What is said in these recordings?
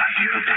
よかった。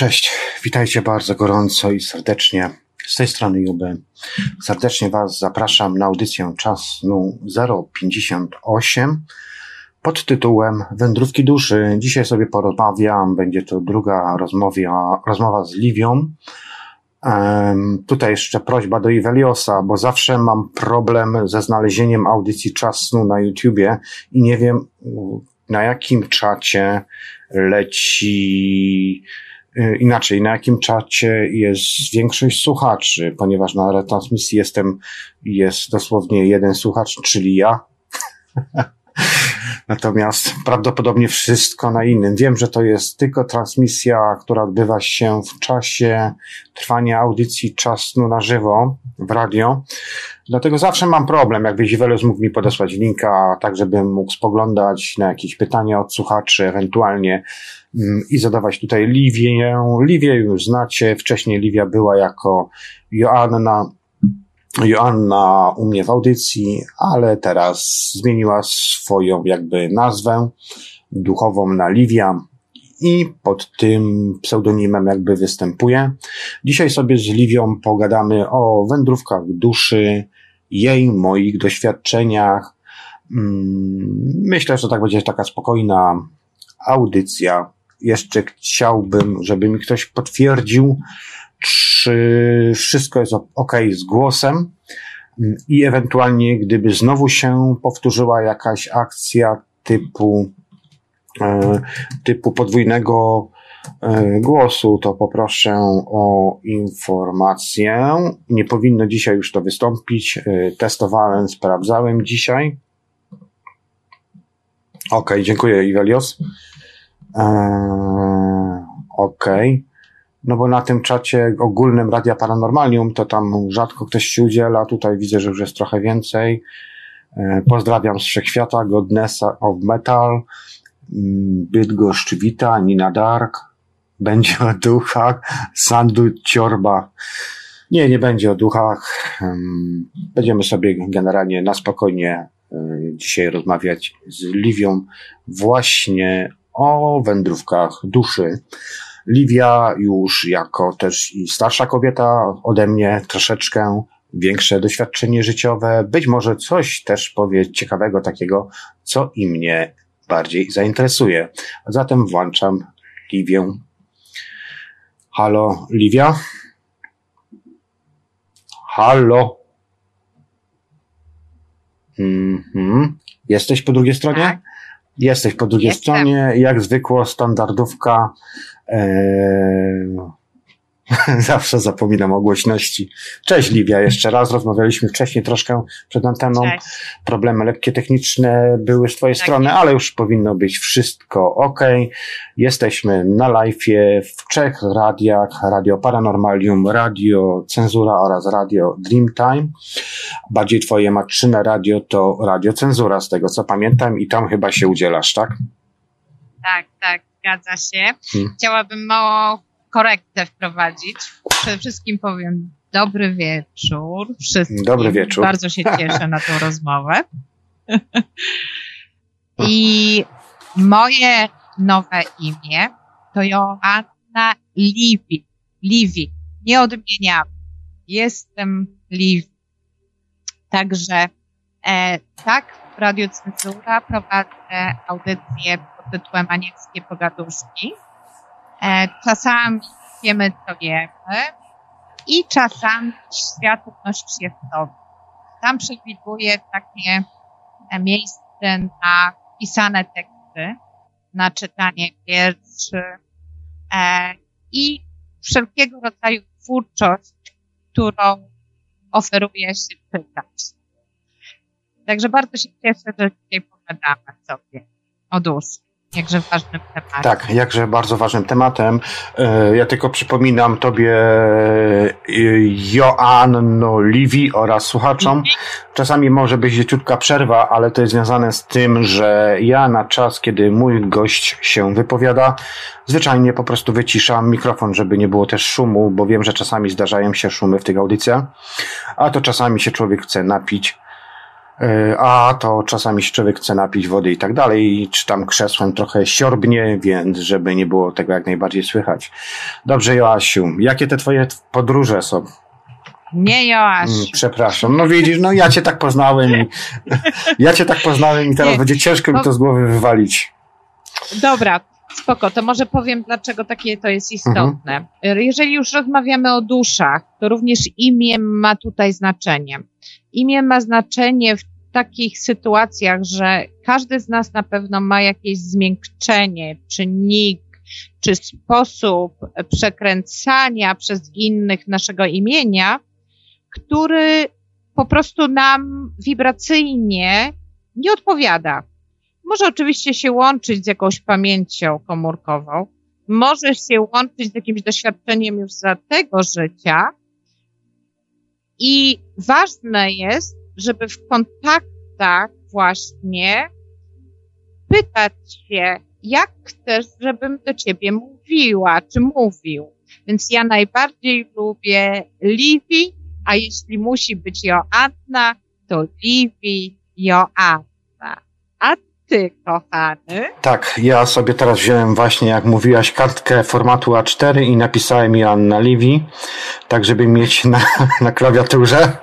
Cześć, witajcie bardzo gorąco i serdecznie. Z tej strony Juby. Serdecznie Was zapraszam na audycję czasu 058 pod tytułem Wędrówki duszy. Dzisiaj sobie porozmawiam, będzie to druga rozmowa, rozmowa z Liwią. Um, tutaj jeszcze prośba do Iweliosa, bo zawsze mam problem ze znalezieniem audycji czasu na YouTubie i nie wiem na jakim czacie leci inaczej, na jakim czacie jest większość słuchaczy, ponieważ na retransmisji jestem, jest dosłownie jeden słuchacz, czyli ja. Natomiast prawdopodobnie wszystko na innym. Wiem, że to jest tylko transmisja, która odbywa się w czasie trwania audycji czasu na żywo w radio. Dlatego zawsze mam problem, jakby Welus mógł mi podesłać linka, tak żebym mógł spoglądać na jakieś pytania od słuchaczy, ewentualnie i zadawać tutaj Liwię. Liwię już znacie, wcześniej Liwia była jako Joanna Joanna u mnie w audycji, ale teraz zmieniła swoją jakby nazwę duchową na Livia i pod tym pseudonimem jakby występuje. Dzisiaj sobie z Liwią pogadamy o wędrówkach duszy, jej, moich doświadczeniach. Mm, myślę, że tak będzie taka spokojna audycja. Jeszcze chciałbym, żeby mi ktoś potwierdził, czy wszystko jest ok z głosem i ewentualnie gdyby znowu się powtórzyła jakaś akcja typu e, typu podwójnego e, głosu, to poproszę o informację. Nie powinno dzisiaj już to wystąpić. E, testowałem, sprawdzałem dzisiaj. Ok, dziękuję Iwelios. Eee, ok. No bo na tym czacie ogólnym Radia Paranormalium to tam rzadko ktoś się udziela, tutaj widzę, że już jest trochę więcej. E, pozdrawiam z Wszechświata, Godnessa of Metal, mm, Bydgoszcz Wita, Nina Dark, będzie o duchach, Sandu Ciorba. Nie, nie będzie o duchach. Będziemy sobie generalnie na spokojnie e, dzisiaj rozmawiać z Liwią właśnie o wędrówkach duszy. Livia już jako też i starsza kobieta ode mnie troszeczkę większe doświadczenie życiowe, być może coś też powie ciekawego takiego, co i mnie bardziej zainteresuje. Zatem włączam Livię. Halo, Livia? Halo? Mhm. Jesteś po drugiej stronie? Jesteś po drugiej Jestem. stronie, jak zwykło standardówka. Ee, Zawsze zapominam o głośności. Cześć Livia, jeszcze raz. Rozmawialiśmy wcześniej troszkę przed anteną. Cześć. Problemy lekkie techniczne były z Twojej tak strony, ale już powinno być wszystko ok. Jesteśmy na live w trzech radiach. Radio Paranormalium, Radio Cenzura oraz Radio Dreamtime. Bardziej Twoje matczyne radio to Radio Cenzura, z tego co pamiętam i tam chyba się udzielasz, tak? Tak, tak, zgadza się. Hmm. Chciałabym mało korektę wprowadzić. Przede wszystkim powiem dobry wieczór wszystkim. Dobry wieczór. Bardzo się cieszę na tą rozmowę. I moje nowe imię to Joanna Livi. Livi. Nie odmieniam. Jestem Livi. Także e, tak, w Radio Cenzura prowadzę audycję pod tytułem Anielskie Pogaduszki czasami wiemy, co wiemy. i czasami świat odnosi się w to. Tam przewiduje takie miejsce na pisane teksty, na czytanie wierszy e, i wszelkiego rodzaju twórczość, którą oferuje się czytać. Także bardzo się cieszę, że dzisiaj pogadamy sobie o duszy jakże ważnym tematem. Tak, jakże bardzo ważnym tematem. E, ja tylko przypominam Tobie e, Joanno Livi oraz słuchaczom. Mhm. Czasami może być leciutka przerwa, ale to jest związane z tym, że ja na czas, kiedy mój gość się wypowiada, zwyczajnie po prostu wyciszam mikrofon, żeby nie było też szumu, bo wiem, że czasami zdarzają się szumy w tych audycjach, a to czasami się człowiek chce napić a to czasami człowiek chce napić wody i tak dalej, czy tam krzesłem trochę siorbnie, więc żeby nie było tego jak najbardziej słychać. Dobrze, Joasiu, jakie te twoje podróże są? Nie, Joasiu. Mm, przepraszam. No widzisz, no ja cię tak poznałem i ja cię tak poznałem i teraz nie, będzie ciężko mi to z głowy wywalić. Dobra, spoko, to może powiem, dlaczego takie to jest istotne. Mhm. Jeżeli już rozmawiamy o duszach, to również imię ma tutaj znaczenie. Imię ma znaczenie w takich sytuacjach, że każdy z nas na pewno ma jakieś zmiękczenie, czynnik, czy sposób przekręcania przez innych naszego imienia, który po prostu nam wibracyjnie nie odpowiada. Może oczywiście się łączyć z jakąś pamięcią komórkową, może się łączyć z jakimś doświadczeniem już za tego życia. I ważne jest, żeby w kontaktach właśnie pytać się, jak chcesz, żebym do ciebie mówiła, czy mówił. Więc ja najbardziej lubię Livi, a jeśli musi być Joanna, to Livi, Joanna. A ty, kochany? Tak, ja sobie teraz wziąłem właśnie, jak mówiłaś, kartkę formatu A4 i napisałem Joanna Livi, tak żeby mieć na, na klawiaturze.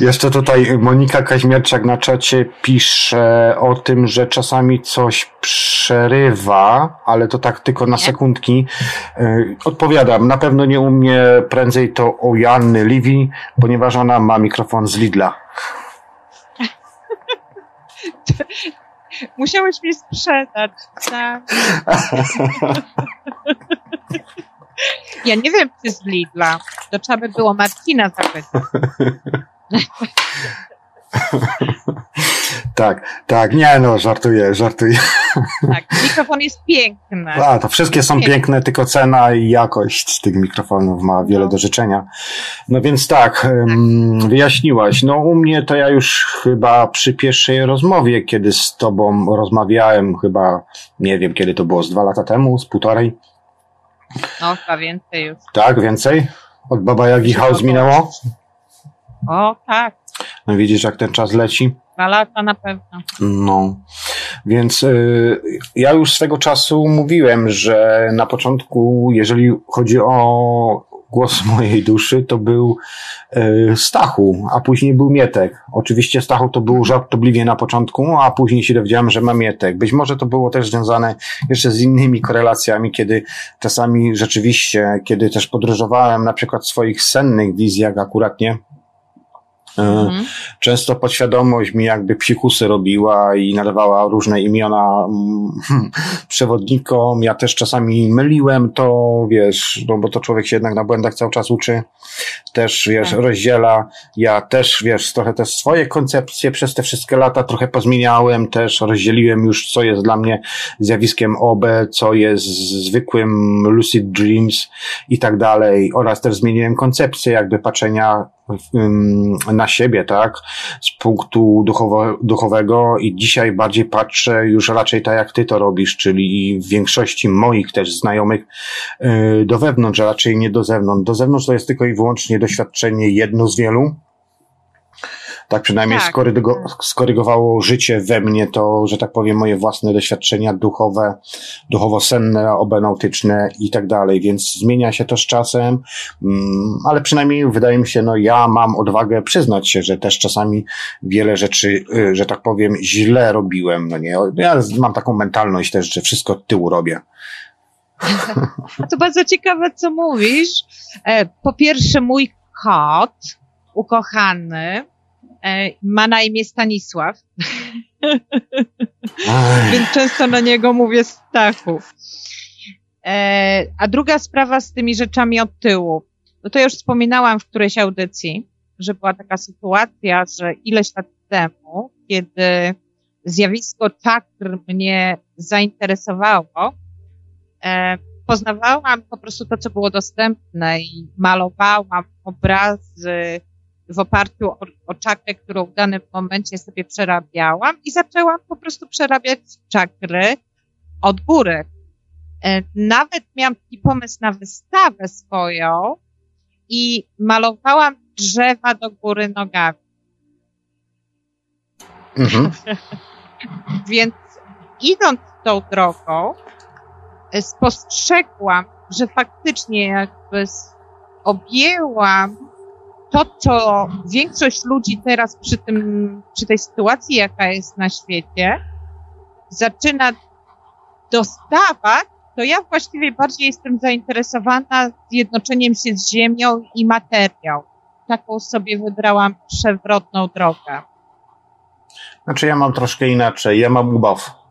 Jeszcze tutaj Monika Kaźmierczak na czacie pisze o tym, że czasami coś przerywa, ale to tak tylko na sekundki. E, odpowiadam, na pewno nie u mnie prędzej to o Janny Livi, ponieważ ona ma mikrofon z Lidla. Musiałeś mi sprzedać. Tak. Ja nie wiem, czy z Lidla. To trzeba by było Marcina zapytać. tak, tak, nie no, żartuję, żartuję. tak, mikrofon jest piękny. A, to wszystkie są piękne. piękne, tylko cena i jakość tych mikrofonów ma wiele no. do życzenia. No więc tak, wyjaśniłaś. No u mnie to ja już chyba przy pierwszej rozmowie, kiedy z tobą rozmawiałem, chyba, nie wiem kiedy to było, z dwa lata temu, z półtorej, no, chyba więcej już. Tak, więcej? Od Baba Jagi House minęło? O, tak. No widzisz, jak ten czas leci? Dwa lata na pewno. No, więc y, ja już swego czasu mówiłem, że na początku, jeżeli chodzi o głos mojej duszy to był e, Stachu, a później był Mietek. Oczywiście Stachu to był żartobliwie na początku, a później się dowiedziałem, że ma Mietek. Być może to było też związane jeszcze z innymi korelacjami, kiedy czasami rzeczywiście, kiedy też podróżowałem na przykład w swoich sennych wizjach akurat nie, Mhm. Często podświadomość mi jakby psikusy robiła i nadawała różne imiona mm, przewodnikom. Ja też czasami myliłem to, wiesz, no bo to człowiek się jednak na błędach cały czas uczy. Też, wiesz, tak. rozdziela. Ja też, wiesz, trochę te swoje koncepcje przez te wszystkie lata trochę pozmieniałem. Też rozdzieliłem już, co jest dla mnie zjawiskiem OB, co jest zwykłym lucid dreams i tak dalej. Oraz też zmieniłem koncepcję jakby patrzenia na siebie, tak, z punktu duchowo, duchowego i dzisiaj bardziej patrzę już raczej tak, jak ty to robisz, czyli w większości moich też znajomych y, do wewnątrz, a raczej nie do zewnątrz. Do zewnątrz to jest tylko i wyłącznie doświadczenie jedno z wielu, tak przynajmniej tak. Skorygo, skorygowało życie we mnie to, że tak powiem, moje własne doświadczenia duchowe, duchowo-senne, obenautyczne i tak dalej, więc zmienia się to z czasem, mm, ale przynajmniej wydaje mi się, no ja mam odwagę przyznać się, że też czasami wiele rzeczy, y, że tak powiem, źle robiłem, no nie, ja mam taką mentalność też, że wszystko od tyłu robię. To bardzo ciekawe, co mówisz. E, po pierwsze, mój kot, ukochany, ma na imię Stanisław. Więc często na niego mówię Stachu. E, a druga sprawa z tymi rzeczami od tyłu. No to już wspominałam w którejś audycji, że była taka sytuacja, że ileś lat temu, kiedy zjawisko czakr mnie zainteresowało, e, poznawałam po prostu to, co było dostępne i malowałam obrazy w oparciu o, o czakrę, którą w danym momencie sobie przerabiałam i zaczęłam po prostu przerabiać czakry od góry. E, nawet miałam taki pomysł na wystawę swoją i malowałam drzewa do góry nogami. Mhm. Więc idąc tą drogą, e, spostrzegłam, że faktycznie jakby objęłam to, co większość ludzi teraz przy tym, przy tej sytuacji, jaka jest na świecie, zaczyna dostawać, to ja właściwie bardziej jestem zainteresowana zjednoczeniem się z ziemią i materią. Taką sobie wybrałam przewrotną drogę. Znaczy ja mam troszkę inaczej. Ja mam ubaw.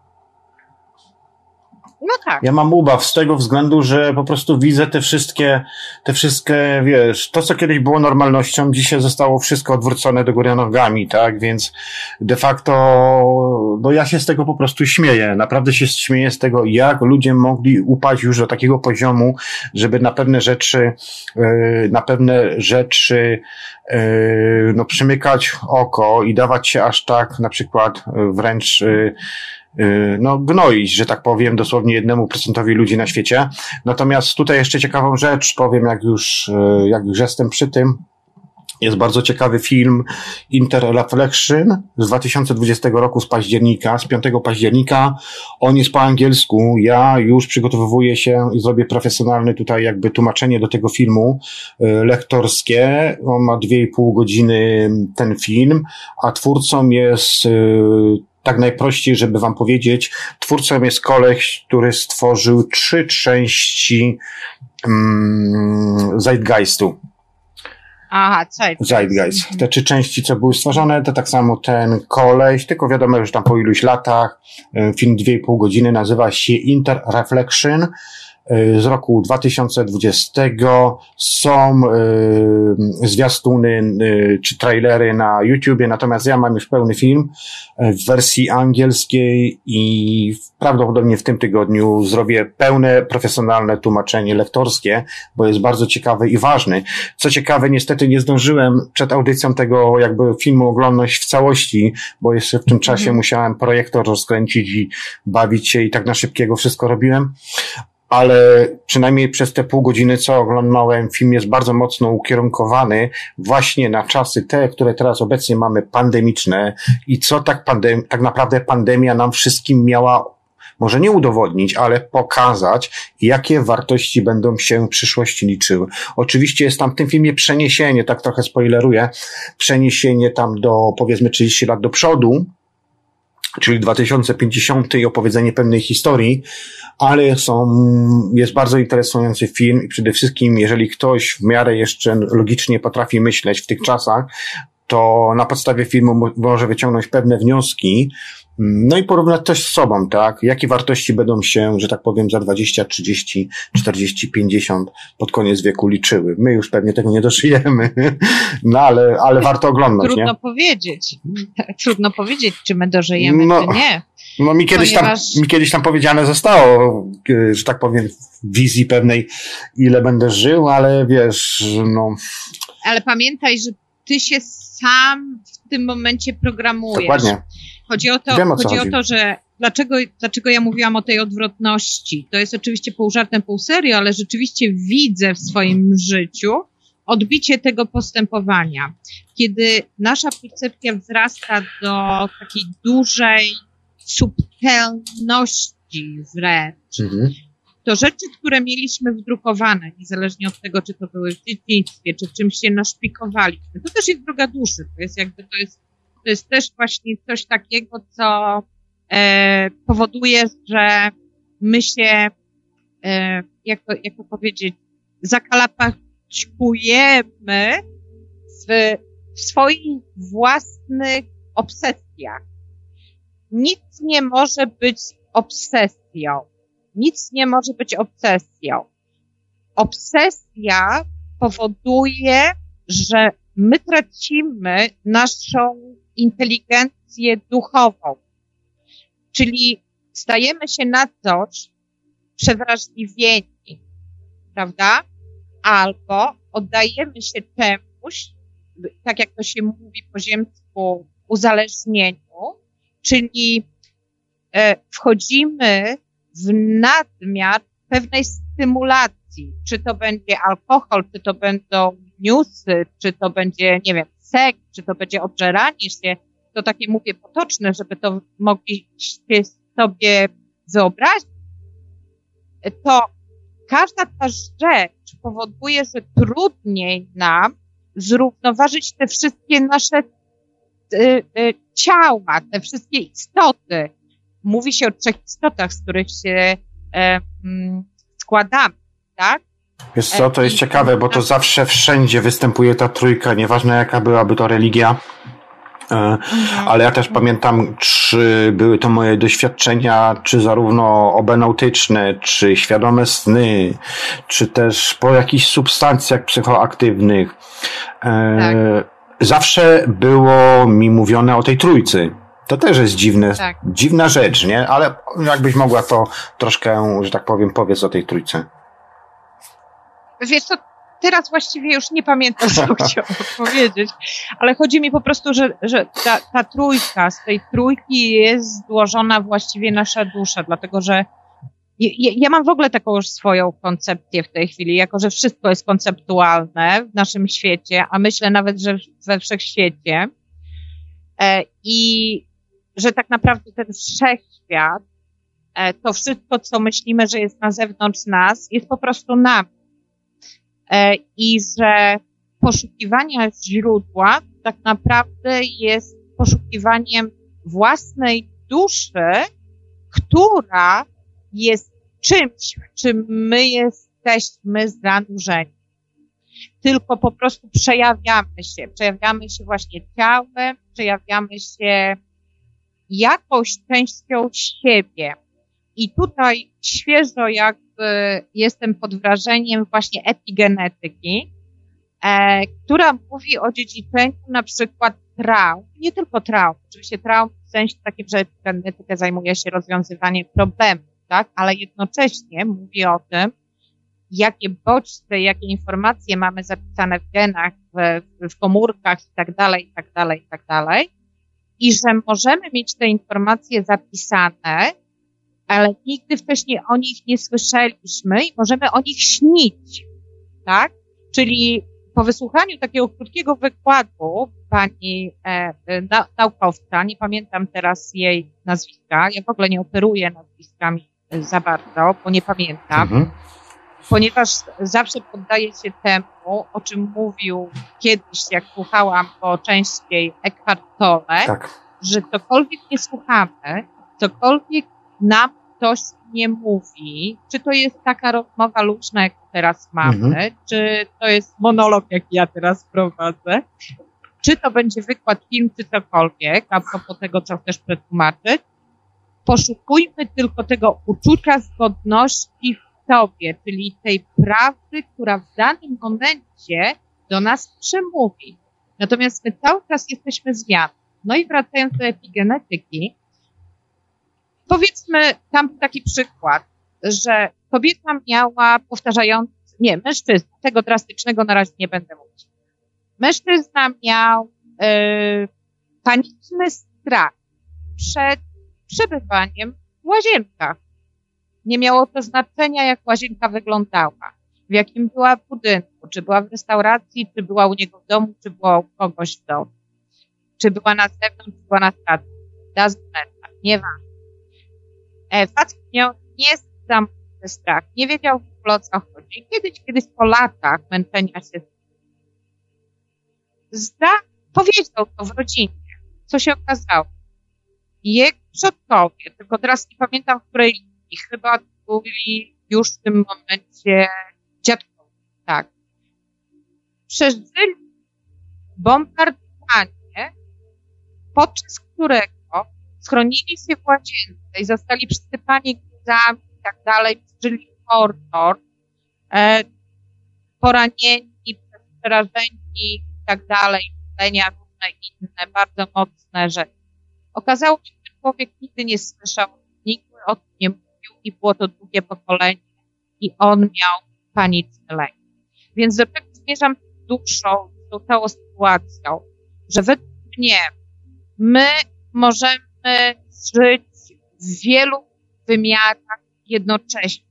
No tak. Ja mam ubaw z tego względu, że po prostu widzę te wszystkie, te wszystkie, wiesz, to co kiedyś było normalnością, dzisiaj zostało wszystko odwrócone do góry nogami, tak? Więc de facto, no ja się z tego po prostu śmieję. Naprawdę się śmieję z tego, jak ludzie mogli upaść już do takiego poziomu, żeby na pewne rzeczy, yy, na pewne rzeczy, yy, no przymykać oko i dawać się aż tak, na przykład wręcz, Y, no, gnoić, że tak powiem, dosłownie jednemu procentowi ludzi na świecie. Natomiast tutaj jeszcze ciekawą rzecz powiem, jak już, y, jak już jestem przy tym. Jest bardzo ciekawy film Interreflection z 2020 roku z października, z 5 października. On jest po angielsku. Ja już przygotowuję się i zrobię profesjonalne tutaj jakby tłumaczenie do tego filmu y, lektorskie. On ma 2,5 godziny ten film, a twórcą jest tak najprościej, żeby wam powiedzieć, twórcą jest koleś, który stworzył trzy części um, Zeitgeistu. Aha, Zeitgeist. Zeitgeist. Te trzy części, co były stworzone, to tak samo ten koleś, tylko wiadomo, już tam po iluś latach, e, film 2,5 godziny nazywa się Interreflection z roku 2020 są y, zwiastuny y, czy trailery na YouTubie, natomiast ja mam już pełny film w wersji angielskiej i prawdopodobnie w tym tygodniu zrobię pełne profesjonalne tłumaczenie lektorskie, bo jest bardzo ciekawy i ważny. Co ciekawe, niestety nie zdążyłem przed audycją tego jakby filmu oglądać w całości, bo jeszcze w tym czasie mhm. musiałem projektor rozkręcić i bawić się i tak na szybkiego wszystko robiłem ale przynajmniej przez te pół godziny, co oglądałem, film jest bardzo mocno ukierunkowany właśnie na czasy te, które teraz obecnie mamy pandemiczne i co tak, pandem tak naprawdę pandemia nam wszystkim miała może nie udowodnić, ale pokazać, jakie wartości będą się w przyszłości liczyły. Oczywiście jest tam w tym filmie przeniesienie, tak trochę spoileruję, przeniesienie tam do powiedzmy 30 lat do przodu, czyli 2050 i opowiedzenie pewnej historii, ale są, jest bardzo interesujący film i przede wszystkim, jeżeli ktoś w miarę jeszcze logicznie potrafi myśleć w tych czasach, to na podstawie filmu może wyciągnąć pewne wnioski, no i porównać też z sobą, tak? Jakie wartości będą się, że tak powiem, za 20, 30, 40, 50 pod koniec wieku liczyły. My już pewnie tego nie dożyjemy, no ale, ale warto oglądać, Trudno nie? powiedzieć. Trudno powiedzieć, czy my dożyjemy, no, czy nie. No mi kiedyś, Ponieważ... tam, mi kiedyś tam powiedziane zostało, e, że tak powiem, w wizji pewnej, ile będę żył, ale wiesz, no... Ale pamiętaj, że ty się sam w tym momencie programujesz. Dokładnie. Chodzi o to, Wiem, o chodzi, chodzi o to, że dlaczego, dlaczego ja mówiłam o tej odwrotności. To jest oczywiście pół żartem, pół serio, ale rzeczywiście widzę w swoim życiu odbicie tego postępowania. Kiedy nasza percepcja wzrasta do takiej dużej subtelności wręcz, mhm. To rzeczy, które mieliśmy wdrukowane, niezależnie od tego, czy to były w dzieciństwie, czy czymś się naszpikowaliśmy, to też jest droga duszy. To jest jakby, to jest to jest też właśnie coś takiego, co e, powoduje, że my się e, jak, to, jak to powiedzieć, zakalapaćkujemy w, w swoich własnych obsesjach. Nic nie może być obsesją. Nic nie może być obsesją. Obsesja powoduje, że my tracimy naszą inteligencję duchową. Czyli stajemy się na coś przewrażliwieni, prawda? Albo oddajemy się czemuś, tak jak to się mówi po ziemsku, uzależnieniu, czyli e, wchodzimy w nadmiar pewnej stymulacji. Czy to będzie alkohol, czy to będą newsy, czy to będzie, nie wiem, seks, czy to będzie obżeranie się, to takie mówię potoczne, żeby to mogliście sobie wyobrazić, to każda ta rzecz powoduje, że trudniej nam zrównoważyć te wszystkie nasze y, y, ciała, te wszystkie istoty. Mówi się o trzech istotach, z których się e, mm, składamy, tak? Wiesz co, to jest ciekawe, bo to zawsze wszędzie występuje ta trójka, nieważne jaka byłaby to religia. E, mhm. Ale ja też pamiętam, czy były to moje doświadczenia, czy zarówno obenautyczne, czy świadome sny, czy też po jakichś substancjach psychoaktywnych. E, tak. Zawsze było mi mówione o tej trójcy. To też jest dziwne, tak. dziwna rzecz, nie? Ale jakbyś mogła to troszkę, że tak powiem, powiedz o tej trójce. Wiesz co, teraz właściwie już nie pamiętam, co chciałam powiedzieć, ale chodzi mi po prostu, że, że ta, ta trójka, z tej trójki jest złożona właściwie nasza dusza, dlatego że ja, ja mam w ogóle taką już swoją koncepcję w tej chwili, jako że wszystko jest konceptualne w naszym świecie, a myślę nawet, że we wszechświecie. E, I że tak naprawdę ten wszechświat, e, to wszystko, co myślimy, że jest na zewnątrz nas, jest po prostu nami. E, I że poszukiwanie źródła tak naprawdę jest poszukiwaniem własnej duszy, która jest czymś, w czym my jesteśmy zanurzeni. Tylko po prostu przejawiamy się. Przejawiamy się właśnie ciałem, przejawiamy się jakąś częścią siebie. I tutaj świeżo jakby jestem pod wrażeniem właśnie epigenetyki, e, która mówi o dziedziczeniu na przykład traum, nie tylko traum, oczywiście traum w sensie takim, że epigenetyka zajmuje się rozwiązywaniem problemów, tak, ale jednocześnie mówi o tym, jakie bodźce, jakie informacje mamy zapisane w genach, w, w komórkach i tak dalej, i tak dalej, i tak dalej. I że możemy mieć te informacje zapisane, ale nigdy wcześniej o nich nie słyszeliśmy i możemy o nich śnić, tak? Czyli po wysłuchaniu takiego krótkiego wykładu pani e, na, naukowca, nie pamiętam teraz jej nazwiska, ja w ogóle nie operuję nazwiskami za bardzo, bo nie pamiętam, mhm. Ponieważ zawsze poddaję się temu, o czym mówił kiedyś, jak słuchałam go częściej Eckhart Tolle, tak. że cokolwiek nie słuchamy, cokolwiek nam ktoś nie mówi, czy to jest taka rozmowa luźna, jak teraz mamy, mhm. czy to jest monolog, jak ja teraz prowadzę, czy to będzie wykład, film, czy cokolwiek, a propos tego, co chcesz przetłumaczyć, poszukujmy tylko tego uczucia zgodności w sobie, czyli tej prawdy, która w danym momencie do nas przemówi. Natomiast my cały czas jesteśmy zmianą. No i wracając do epigenetyki, powiedzmy tam taki przykład, że kobieta miała powtarzający, nie, mężczyzna, tego drastycznego na razie nie będę mówić. Mężczyzna miał y, paniczny strach przed przebywaniem w łazienkach. Nie miało to znaczenia, jak łazienka wyglądała, w jakim była budynku, czy była w restauracji, czy była u niego w domu, czy była u kogoś w domu, czy była na zewnątrz, czy była na stacji. Doesn't matter, nieważne. E, facet miał niesamowity strach, nie wiedział w ogóle o co chodzi. Kiedyś, kiedyś po latach męczenia się zda, powiedział to w rodzinie, co się okazało. Jego przodkowie, tylko teraz nie pamiętam, w której linii, chyba byli już w tym momencie dziadkowie, tak. Przeżyli bombardowanie, podczas którego schronili się w łazience i zostali przysypani guzami i tak dalej, przeżyli horror, e, poranieni, przerażeni i tak dalej, myślenia różne inne, bardzo mocne rzeczy. Okazało się, że człowiek nigdy nie słyszał, nikt o tym mówił i było to długie pokolenie i on miał paniczny lęk. Więc do czego zmierzam duszą, z tą sytuacją, że według mnie my możemy żyć w wielu wymiarach jednocześnie.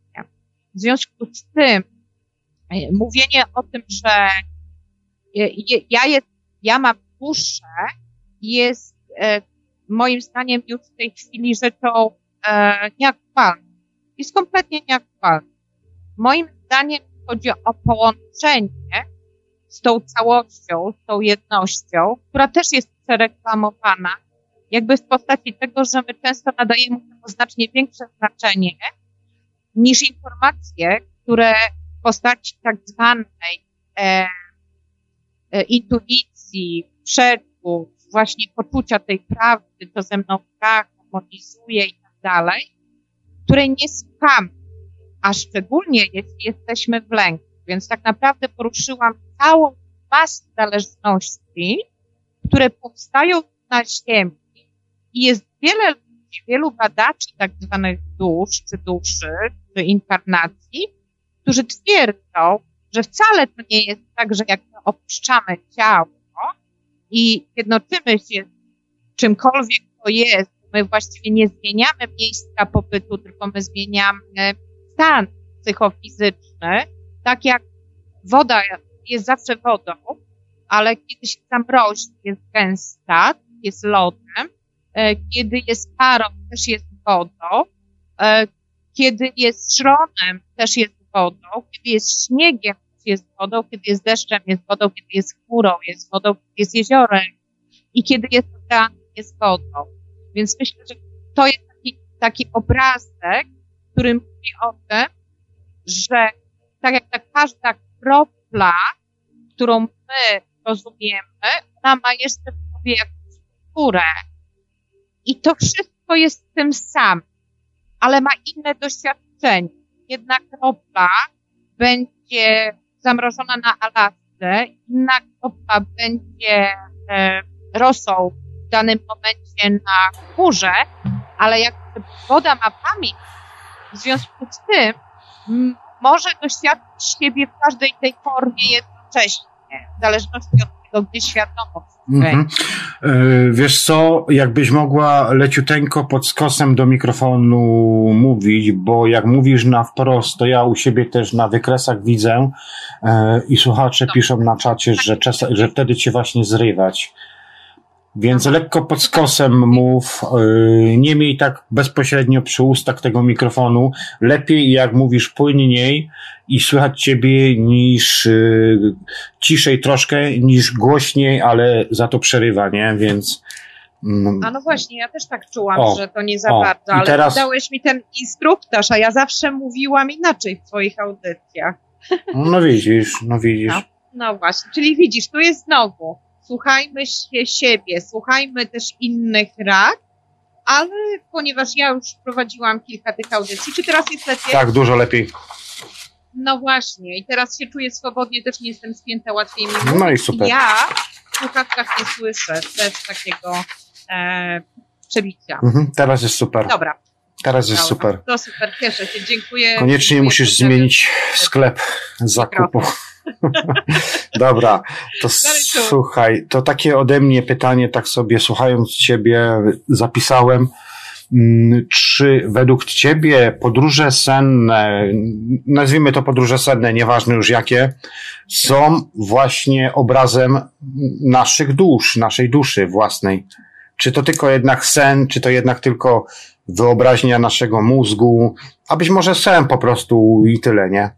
W związku z tym, e, mówienie o tym, że ja, jest, ja mam duszę, jest e, moim zdaniem już w tej chwili rzeczą e, nieaktualną. Jest kompletnie nieaktualną. Moim zdaniem chodzi o połączenie z tą całością, z tą jednością, która też jest przereklamowana, jakby w postaci tego, że my często nadajemy temu znacznie większe znaczenie niż informacje, które w postaci tak zwanej e, e, intuicji, przeczuć, właśnie poczucia tej prawdy, to ze mną tak harmonizuje i dalej, której nie słuchamy, a szczególnie jeśli jesteśmy w lęku. Więc tak naprawdę poruszyłam całą masę zależności, które powstają na Ziemi i jest wiele ludzi, wielu badaczy tak zwanych dusz, czy duszy, czy inkarnacji, którzy twierdzą, że wcale to nie jest tak, że jak my opuszczamy ciało i jednoczymy się z czymkolwiek to jest, my właściwie nie zmieniamy miejsca pobytu, tylko my zmieniamy stan psychofizyczny, tak jak woda jest zawsze wodą, ale kiedy się zamrozi, jest gęsta, jest lodem, e, kiedy jest parą, też jest wodą, e, kiedy jest szronem, też jest wodą, kiedy jest śniegiem, jest wodą, kiedy jest deszczem, jest wodą, kiedy jest chmurą, jest wodą, kiedy jest jeziorem. I kiedy jest oceanem, jest wodą. Więc myślę, że to jest taki, taki obrazek, który mówi o tym, że tak jak ta każda kropla, którą my rozumiemy, ona ma jeszcze w sobie jakąś strukturę. I to wszystko jest tym samym, ale ma inne doświadczenie. Jedna kropla będzie zamrożona na Alasce, inna kropla będzie e, rosą danym momencie na chmurze, ale jak woda ma pamięć, w związku z tym może doświadczyć siebie w każdej tej formie jednocześnie, w zależności od tego, gdzie świadomość mhm. E, wiesz co, jakbyś mogła leciuteńko pod skosem do mikrofonu mówić, bo jak mówisz na wprost, to ja u siebie też na wykresach widzę e, i słuchacze piszą na czacie, że, czas, że wtedy cię właśnie zrywać. Więc lekko pod skosem mów, yy, nie miej tak bezpośrednio przy ustach tego mikrofonu. Lepiej jak mówisz płynniej i słychać ciebie niż yy, ciszej troszkę, niż głośniej, ale za to przerywa, nie? Więc. Mm. A no właśnie, ja też tak czułam, o, że to nie za o, bardzo, ale teraz... dałeś mi ten instruktaż, a ja zawsze mówiłam inaczej w twoich audycjach. No widzisz, no widzisz. No, no właśnie, czyli widzisz, tu jest znowu słuchajmy się siebie, słuchajmy też innych rad, ale ponieważ ja już prowadziłam kilka tych audycji, czy teraz jest lepiej? Tak, dużo lepiej. No właśnie, i teraz się czuję swobodnie, też nie jestem spięta, łatwiej mi mówić. No i super. Ja w słuchawkach nie słyszę też takiego e, przebicia. Mhm, teraz jest super. Dobra. Teraz jest super. To super, cieszę się, dziękuję. Koniecznie dziękuję, musisz zmienić sklep zakupu. Dobra, to słuchaj, to takie ode mnie pytanie, tak sobie słuchając Ciebie zapisałem. Mm, czy według Ciebie podróże senne, nazwijmy to podróże senne, nieważne już jakie, są właśnie obrazem naszych dusz, naszej duszy własnej? Czy to tylko jednak sen, czy to jednak tylko wyobraźnia naszego mózgu, a być może sen po prostu i tyle, nie?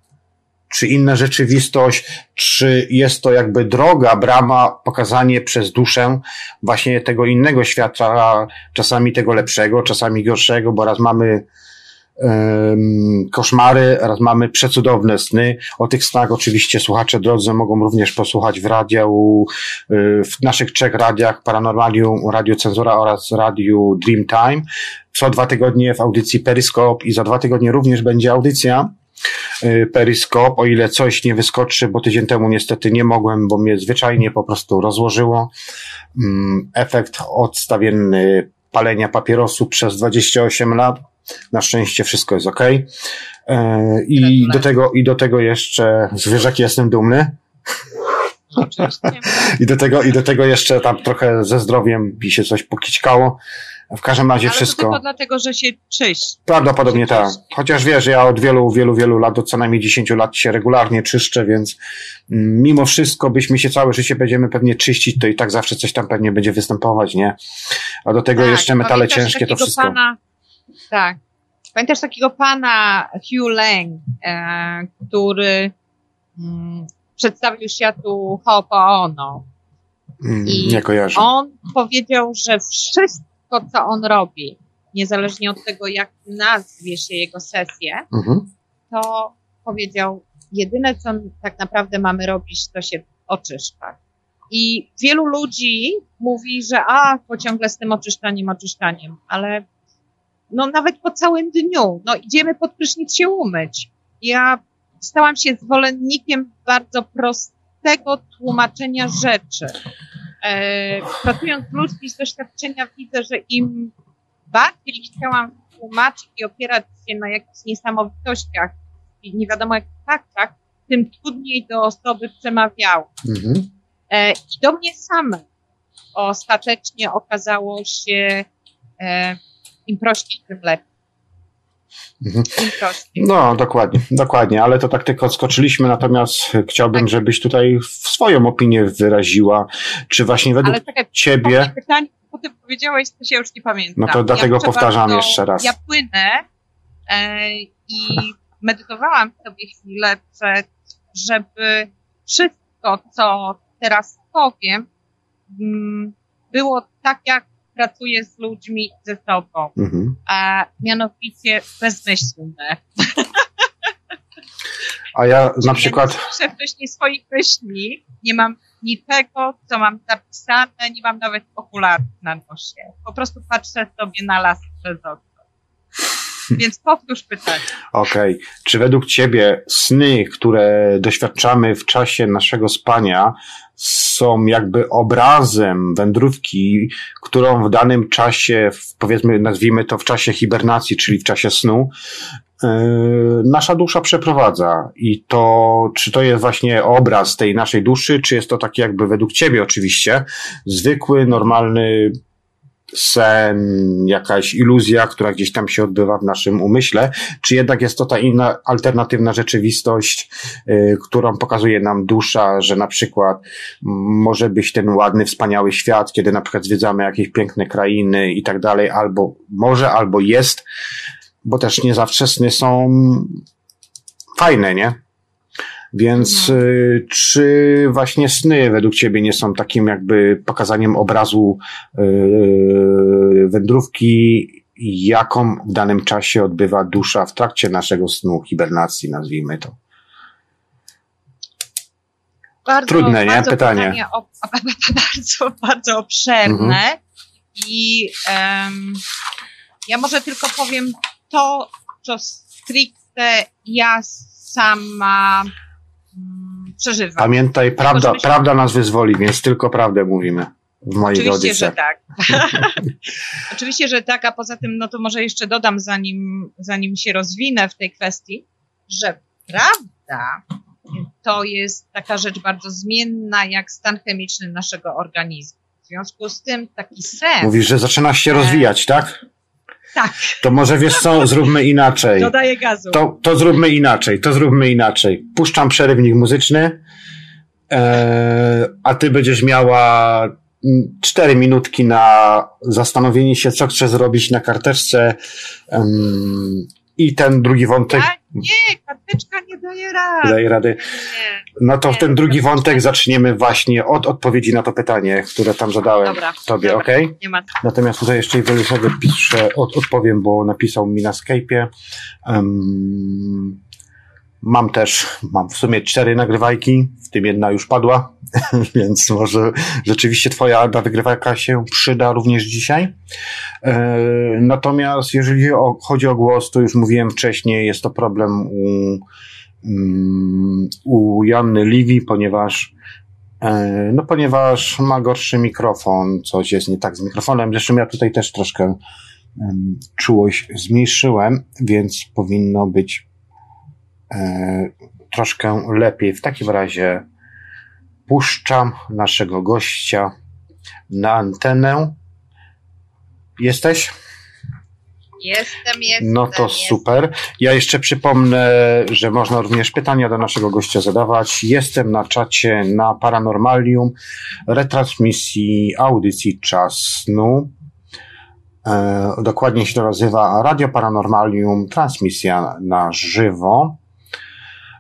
Czy inna rzeczywistość, czy jest to jakby droga, brama, pokazanie przez duszę właśnie tego innego świata, czasami tego lepszego, czasami gorszego, bo raz mamy koszmary, raz mamy przecudowne sny. O tych snach oczywiście słuchacze drodzy mogą również posłuchać w radiu, y, w naszych trzech radiach, Paranormalium, Radio Cenzura oraz Radiu Dreamtime. Co dwa tygodnie w audycji Periscope i za dwa tygodnie również będzie audycja Periscope, o ile coś nie wyskoczy, bo tydzień temu niestety nie mogłem, bo mnie zwyczajnie po prostu rozłożyło. Mm, efekt odstawienny palenia papierosu przez 28 lat na szczęście wszystko jest ok. E, I do tego, i do tego jeszcze zwierzak jestem dumny. I do tego, i do tego jeszcze tam trochę ze zdrowiem mi się coś pokićkało. W każdym razie Ale wszystko. To tylko dlatego, że się czyś. Prawdopodobnie tak. Chociaż wiesz, ja od wielu, wielu, wielu lat, od co najmniej 10 lat się regularnie czyszczę, więc mm, mimo wszystko byśmy się całe życie będziemy pewnie czyścić, to i tak zawsze coś tam pewnie będzie występować, nie? A do tego tak, jeszcze metale ciężkie, to wszystko. Pana, tak. Pamiętasz takiego pana Hugh Lang, e, który mm, przedstawił światu Ho'oponopono. Mm, nie kojarzę. On powiedział, że wszystko, co on robi, niezależnie od tego, jak nazwie się jego sesję, mhm. to powiedział, jedyne, co tak naprawdę mamy robić, to się oczyszczać. I wielu ludzi mówi, że a, bo ciągle z tym oczyszczaniem, oczyszczaniem, ale no nawet po całym dniu, no idziemy pod prysznic się umyć. Ja stałam się zwolennikiem bardzo prostego tłumaczenia rzeczy. E, pracując z ludźmi z doświadczenia widzę, że im bardziej chciałam tłumaczyć i opierać się na jakichś niesamowitościach i nie wiadomo jakich faktach, tym trudniej do osoby przemawiało. Mhm. E, I do mnie same ostatecznie okazało się e, im prościej, tym lepiej. Mhm. No, dokładnie, dokładnie, ale to tak tylko odskoczyliśmy, natomiast chciałbym, tak. żebyś tutaj swoją opinię wyraziła, czy właśnie według ale tak ciebie... Pytanie, potem powiedziałeś, to się już nie pamiętam. No to dlatego ja powtarzam bardzo, jeszcze raz. Ja płynę e, i medytowałam sobie chwilę przed, żeby wszystko, co teraz powiem, mm, było tak, jak pracuję z ludźmi ze sobą, mhm. a mianowicie bezmyślne. A ja na przykład. Ja nie wcześniej swoich myśli, nie mam niczego, co mam zapisane, nie mam nawet okularów na nosie. Po prostu patrzę sobie na las przez okno. Więc powtórz pytanie. Okej. Okay. Czy według Ciebie sny, które doświadczamy w czasie naszego spania, są jakby obrazem wędrówki, którą w danym czasie, powiedzmy, nazwijmy to w czasie hibernacji, czyli w czasie snu, yy, nasza dusza przeprowadza. I to, czy to jest właśnie obraz tej naszej duszy, czy jest to taki jakby według Ciebie oczywiście, zwykły, normalny sen, jakaś iluzja, która gdzieś tam się odbywa w naszym umyśle, czy jednak jest to ta inna, alternatywna rzeczywistość, y, którą pokazuje nam dusza, że na przykład może być ten ładny, wspaniały świat, kiedy na przykład zwiedzamy jakieś piękne krainy i tak dalej, albo może, albo jest, bo też nie zawsze sny są fajne, nie? Więc mhm. y, czy właśnie sny według Ciebie nie są takim jakby pokazaniem obrazu y, wędrówki, jaką w danym czasie odbywa dusza w trakcie naszego snu, hibernacji, nazwijmy to? Bardzo, Trudne, nie? Bardzo pytanie. O, bardzo, bardzo obszerne. Mhm. I um, ja może tylko powiem to, co stricte ja sama przeżywa. Pamiętaj, prawda, Tylko, prawda nas wyzwoli, więc tylko prawdę mówimy w mojej Oczywiście, audycjach. że tak. Oczywiście, że tak, a poza tym, no to może jeszcze dodam, zanim, zanim się rozwinę w tej kwestii, że prawda to jest taka rzecz bardzo zmienna, jak stan chemiczny naszego organizmu. W związku z tym taki sen. Mówisz, że zaczyna się rozwijać, tak? Tak. To może wiesz co, zróbmy inaczej. Dodaję gazu. To, to zróbmy inaczej, to zróbmy inaczej. Puszczam przerywnik muzyczny, e, a ty będziesz miała cztery minutki na zastanowienie się, co chcesz zrobić na karteczce um, i ten drugi wątek. A, nie, karteczka nie da daję rady. Daję rady. No to w ten drugi wątek zaczniemy właśnie od odpowiedzi na to pytanie, które tam zadałem Dobra, tobie, dobra. ok? Nie ma Natomiast tutaj jeszcze Iwelusowi piszę, od, odpowiem, bo napisał mi na Skype'ie. Um, mam też, mam w sumie cztery nagrywajki, w tym jedna już padła, więc może rzeczywiście twoja nagrywajka się przyda również dzisiaj. E, natomiast jeżeli chodzi o głos, to już mówiłem wcześniej, jest to problem u, u Janny Liwi, ponieważ E, No, ponieważ ma gorszy mikrofon, coś jest nie tak z mikrofonem. Zresztą ja tutaj też troszkę czułość zmniejszyłem, więc powinno być e, troszkę lepiej. W takim razie puszczam naszego gościa na antenę. Jesteś? Jestem, jestem. No to jestem. super. Ja jeszcze przypomnę, że można również pytania do naszego gościa zadawać. Jestem na czacie na Paranormalium, retransmisji audycji Czas Snu. E, dokładnie się to nazywa Radio Paranormalium, transmisja na żywo.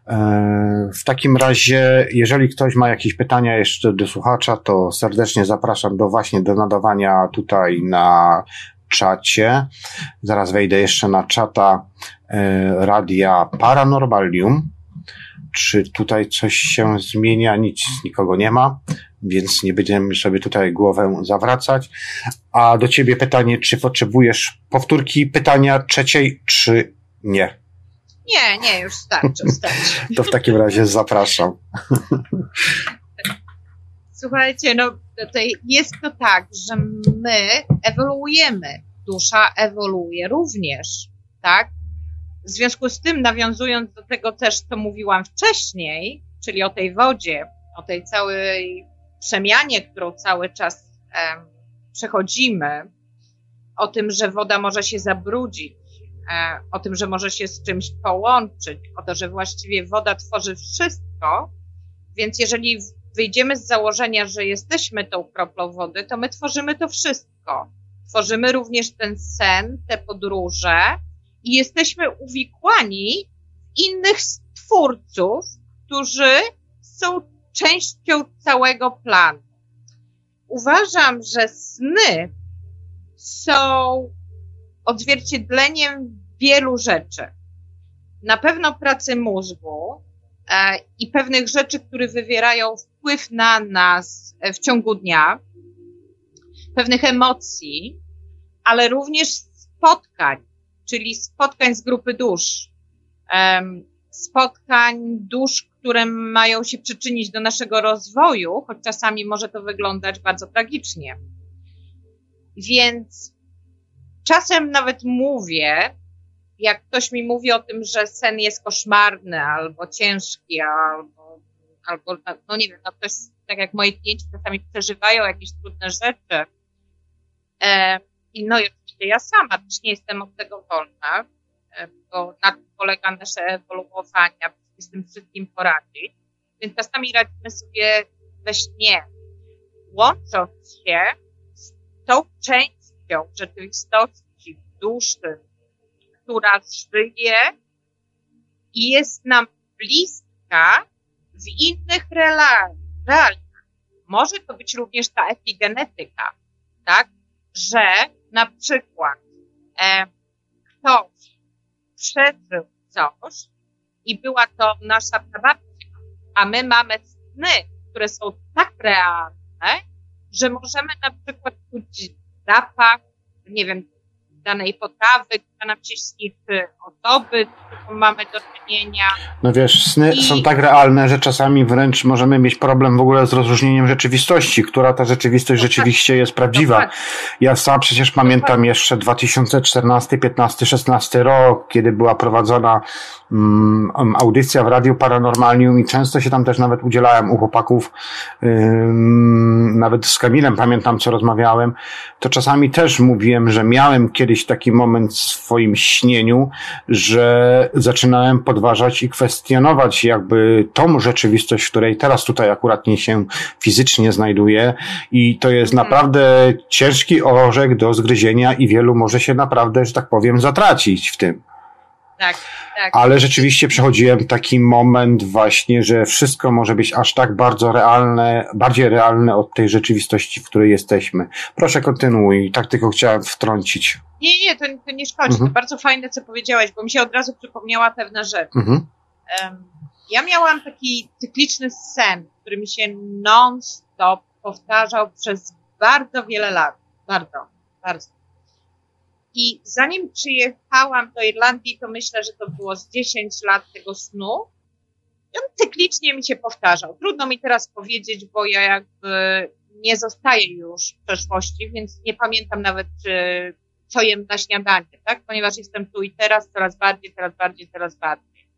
E, w takim razie, jeżeli ktoś ma jakieś pytania jeszcze do słuchacza, to serdecznie zapraszam do właśnie do nadawania tutaj na czacie. Zaraz wejdę jeszcze na czata e, radia Paranormalium. Czy tutaj coś się zmienia? Nic, nikogo nie ma, więc nie będziemy sobie tutaj głowę zawracać. A do ciebie pytanie, czy potrzebujesz powtórki pytania trzeciej, czy nie? Nie, nie, już starczy, starczy. To w takim razie zapraszam. Słuchajcie, no to jest to tak, że my ewoluujemy. Dusza ewoluuje również, tak? W związku z tym, nawiązując do tego też, co mówiłam wcześniej, czyli o tej wodzie, o tej całej przemianie, którą cały czas em, przechodzimy, o tym, że woda może się zabrudzić, e, o tym, że może się z czymś połączyć, o to, że właściwie woda tworzy wszystko, więc jeżeli wyjdziemy z założenia, że jesteśmy tą kroplą wody, to my tworzymy to wszystko. Tworzymy również ten sen, te podróże i jesteśmy uwikłani w innych stwórców, którzy są częścią całego planu. Uważam, że sny są odzwierciedleniem wielu rzeczy. Na pewno pracy mózgu, e, i pewnych rzeczy, które wywierają wpływ na nas w ciągu dnia, pewnych emocji, ale również spotkań, czyli spotkań z grupy dusz, spotkań dusz, które mają się przyczynić do naszego rozwoju, choć czasami może to wyglądać bardzo tragicznie. Więc czasem nawet mówię, jak ktoś mi mówi o tym, że sen jest koszmarny, albo ciężki, albo, albo no nie wiem, no ktoś, tak jak moi klienci czasami przeżywają jakieś trudne rzeczy. I no i oczywiście ja sama też nie jestem od tego wolna, e, bo na tym polega nasze ewoluowanie, sobie z tym wszystkim poradzić. Więc czasami radzimy sobie we śnie, łącząc się z tą częścią rzeczywistości, duszy, która żyje i jest nam bliska w innych realiach. Może to być również ta epigenetyka, tak? Że na przykład e, ktoś przeżył coś i była to nasza prababcia, a my mamy sny, które są tak realne, że możemy na przykład czuć zapach, nie wiem, danej potrawy, śni, czy osoby, z którą mamy do czynienia. No wiesz, sny I- są tak realne, że czasami wręcz możemy mieć problem w ogóle z rozróżnieniem rzeczywistości, która ta rzeczywistość Dokładnie. rzeczywiście jest prawdziwa. Ja sam przecież pamiętam jeszcze 2014, 15, 16 rok, kiedy była prowadzona mm, audycja w Radiu Paranormalium i często się tam też nawet udzielałem u chłopaków, ym, nawet z Kamilem pamiętam, co rozmawiałem, to czasami też mówiłem, że miałem kiedyś taki moment w swoim śnieniu, że zaczynałem podważać i kwestionować jakby tą rzeczywistość, w której teraz tutaj akurat nie się fizycznie znajduję i to jest Mhm. naprawdę ciężki orzech do zgryzienia i wielu może się naprawdę, że tak powiem, zatracić w tym. Tak, tak. Ale rzeczywiście przechodziłem taki moment właśnie, że wszystko może być aż tak bardzo realne, bardziej realne od tej rzeczywistości, w której jesteśmy. Proszę kontynuuj, tak tylko chciałem wtrącić. Nie, nie, to, to nie szkodzi. Mhm. To bardzo fajne, co powiedziałeś, bo mi się od razu przypomniała pewna rzecz. Mhm. Um, ja miałam taki cykliczny sen, który mi się non-stop powtarzał przez bardzo wiele lat. Bardzo, bardzo. I zanim przyjechałam do Irlandii, to myślę, że to było z 10 lat tego snu. I on cyklicznie mi się powtarzał. Trudno mi teraz powiedzieć, bo ja jakby nie zostaję już w przeszłości, więc nie pamiętam nawet, czy, co jem na śniadanie, tak? Ponieważ jestem tu i teraz, coraz bardziej, coraz bardziej, coraz bardziej.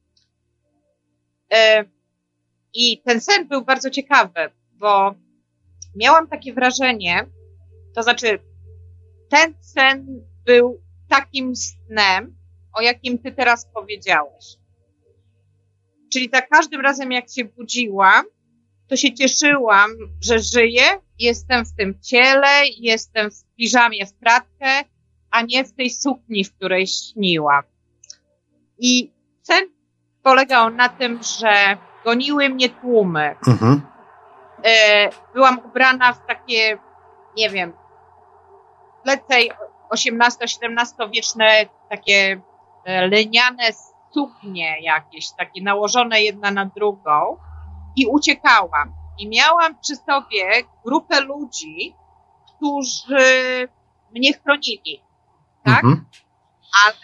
E, I ten sen był bardzo ciekawy, bo miałam takie wrażenie, to znaczy ten sen był takim snem, o jakim ty teraz powiedziałeś. Czyli za każdym razem, jak się budziłam, to się cieszyłam, że żyję, jestem w tym ciele, jestem w piżamie w kratkę, a nie w tej sukni, w której śniłam. I sen polegał na tym, że goniły mnie tłumy. Mhm. E, byłam ubrana w takie, nie wiem, lecej 18-17 wieczne takie e, leniane suknie jakieś, takie nałożone jedna na drugą i uciekałam. I miałam przy sobie grupę ludzi, którzy mnie chronili, tak? Mhm. Ale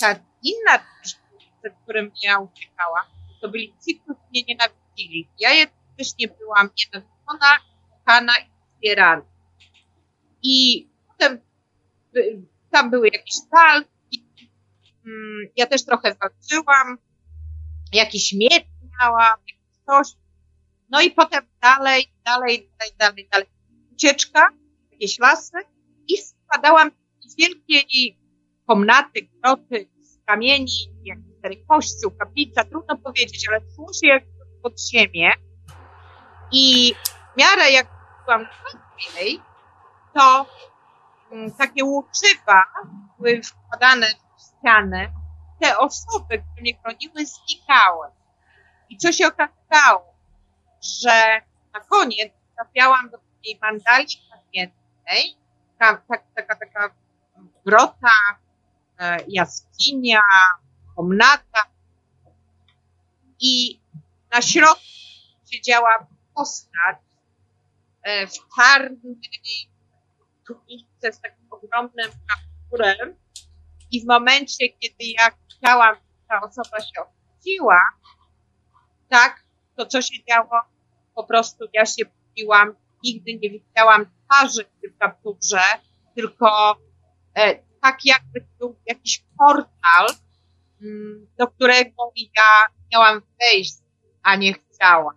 ta inna przed którym ja uciekałam, to byli ci, którzy mnie nienawidzili. Ja też nie byłam nienawidzona, kochana i wspierana. I potem tam były jakieś walki, mm, ja też trochę walczyłam, jakiś miecz miałam, coś. No i potem dalej, dalej, dalej, dalej, dalej. Ucieczka, jakieś lasy. I wpadałam w wielkiej komnaty, groty z kamieni, jak kościół, kaplica, trudno powiedzieć, ale się jak pod ziemię. I w miarę jak byłam głębiej, to takie łuczywa były wkładane w ścianę, te osoby, które mnie chroniły, znikały. I co się okazało? Że na koniec trafiałam do takiej mandali kamiennej, taka, taka, taka grota, e, jaskinia, komnata i na środku siedziała postać e, w czarnej z takim ogromnym kapturem. I w momencie, kiedy ja chciałam, ta osoba się obudziła, tak, to co się działo, po prostu ja się budziłam, nigdy nie widziałam twarzy w tym kapturze, tylko e, tak jakby był jakiś portal, mm, do którego ja miałam wejść, a nie chciałam.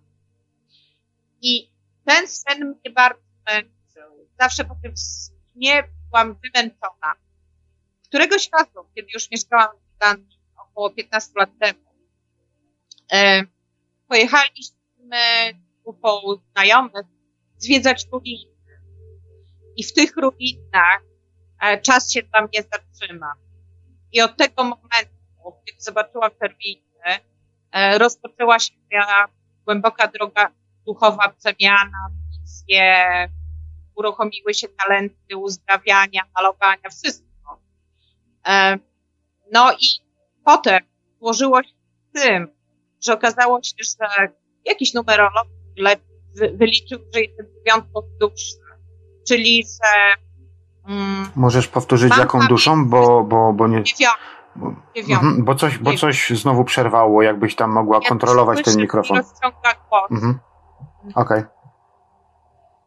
I ten sen mnie bardzo zawsze po tym śnie byłam wymęczona. Któregoś razu, kiedy już mieszkałam w Irlandii około 15 lat temu, e, pojechaliśmy grupą znajomych zwiedzać ruiny. I w tych ruinach e, czas się tam nie zatrzyma. I od tego momentu, kiedy zobaczyłam te ruiny, e, rozpoczęła się moja głęboka droga duchowa przemiana, wizje, uruchomiły się talenty uzdrawiania, malowania, wszystko. E, no i potem złożyło się z tym, że okazało się, że jakiś numerolog wyliczył, że jestem dziewiątką duszy, czyli że mm, Możesz powtórzyć jaką duszą, bo, bo, bo nie... Dziewiątką. Mhm, bo, coś, bo coś znowu przerwało, jakbyś tam mogła ja kontrolować ten mikrofon. Mhm. Okej.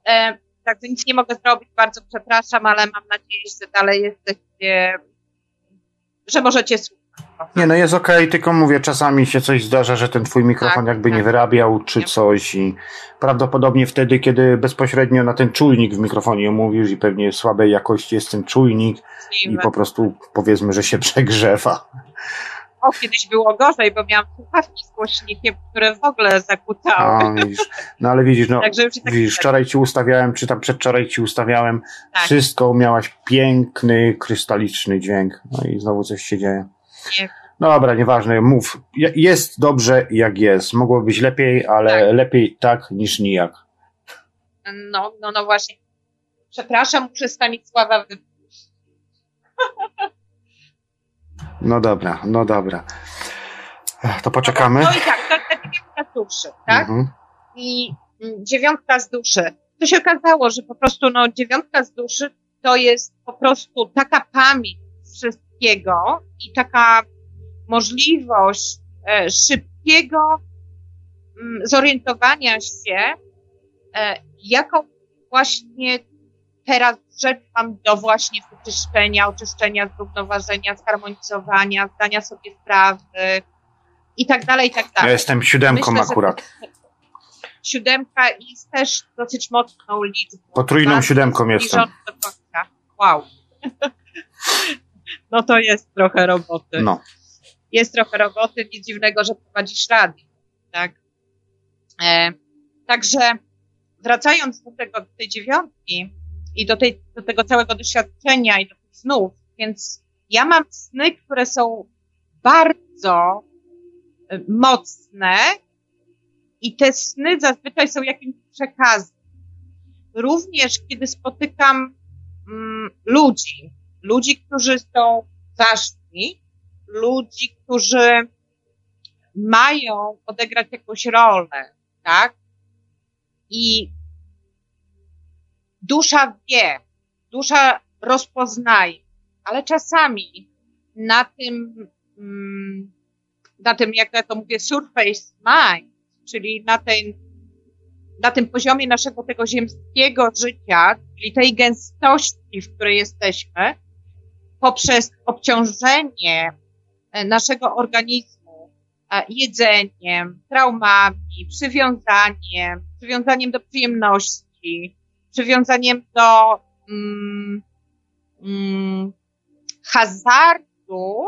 Okay. Także nic nie mogę zrobić, bardzo przepraszam, ale mam nadzieję, że dalej jesteście, że możecie słuchać. Nie, no jest okej, okay, tylko mówię, czasami się coś zdarza, że ten twój mikrofon tak, jakby tak. nie wyrabiał, czy coś i prawdopodobnie wtedy, kiedy bezpośrednio na ten czujnik w mikrofonie mówisz i pewnie słabej jakości jest ten czujnik i po prostu powiedzmy, że się przegrzewa. O, kiedyś było gorzej, bo miałam słuchawki z głośnikiem, które w ogóle zakłócały. Widzisz. No ale widzisz, no, Także tak widzisz, wczoraj ci ustawiałem, czy tam przedwczoraj ci ustawiałem, tak. wszystko, miałaś piękny, krystaliczny dźwięk. No i znowu coś się dzieje. Nie. Dobra, nieważne, mów. Jest dobrze jak jest. Mogło być lepiej, ale tak. lepiej tak niż nijak. No, no, no właśnie. Przepraszam, muszę Stanisława wypuścić. No dobra, no dobra. To poczekamy. No, no i tak, to, dziewiątka z duszy, tak? Mhm. I mm, dziewiątka z duszy. To się okazało, że po prostu no, dziewiątka z duszy to jest po prostu taka pamięć wszystkiego i taka możliwość e, szybkiego mm, zorientowania się, e, jaką właśnie teraz rzecz mam do właśnie wyczyszczenia, oczyszczenia, zrównoważenia, zharmonizowania, zdania sobie sprawy i tak dalej, i tak dalej. Ja jestem siódemką Myślę, akurat. Siódemka jest też dosyć mocną liczbą. Potrójną siódemką jestem. Wow. No to jest trochę roboty. No. Jest trochę roboty, nic dziwnego, że prowadzisz radio, tak? E, także wracając do tego, do tej dziewiątki i do, tej, do tego całego doświadczenia i do tych snów, więc ja mam sny, które są bardzo e, mocne i te sny zazwyczaj są jakimś przekazem. Również kiedy spotykam mm, ludzi, ludzi, którzy są ważni, ludzi, którzy mają odegrać jakąś rolę, tak? I dusza wie, dusza rozpoznaje, ale czasami na tym, mm, na tym, jak ja to mówię, surface mind, czyli na tej, na tym poziomie naszego tego ziemskiego życia, czyli tej gęstości, w której jesteśmy, poprzez obciążenie e, naszego organizmu e, jedzeniem, traumami, przywiązaniem, przywiązaniem do przyjemności, przywiązaniem do mm, mm, hazardu,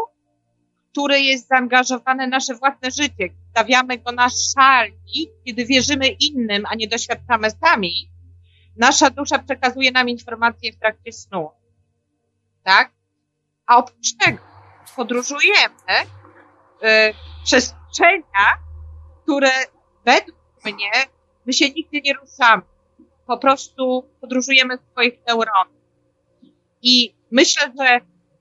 który jest zaangażowany nasze własne życie. Stawiamy go na szali, kiedy wierzymy innym, a nie doświadczamy sami. Nasza dusza przekazuje nam informacje w trakcie snu. Tak? A oprócz tego podróżujemy y, przestrzenia, które według mnie my się nigdy nie ruszamy. Po prostu podróżujemy w swoich neuronach. I myślę, że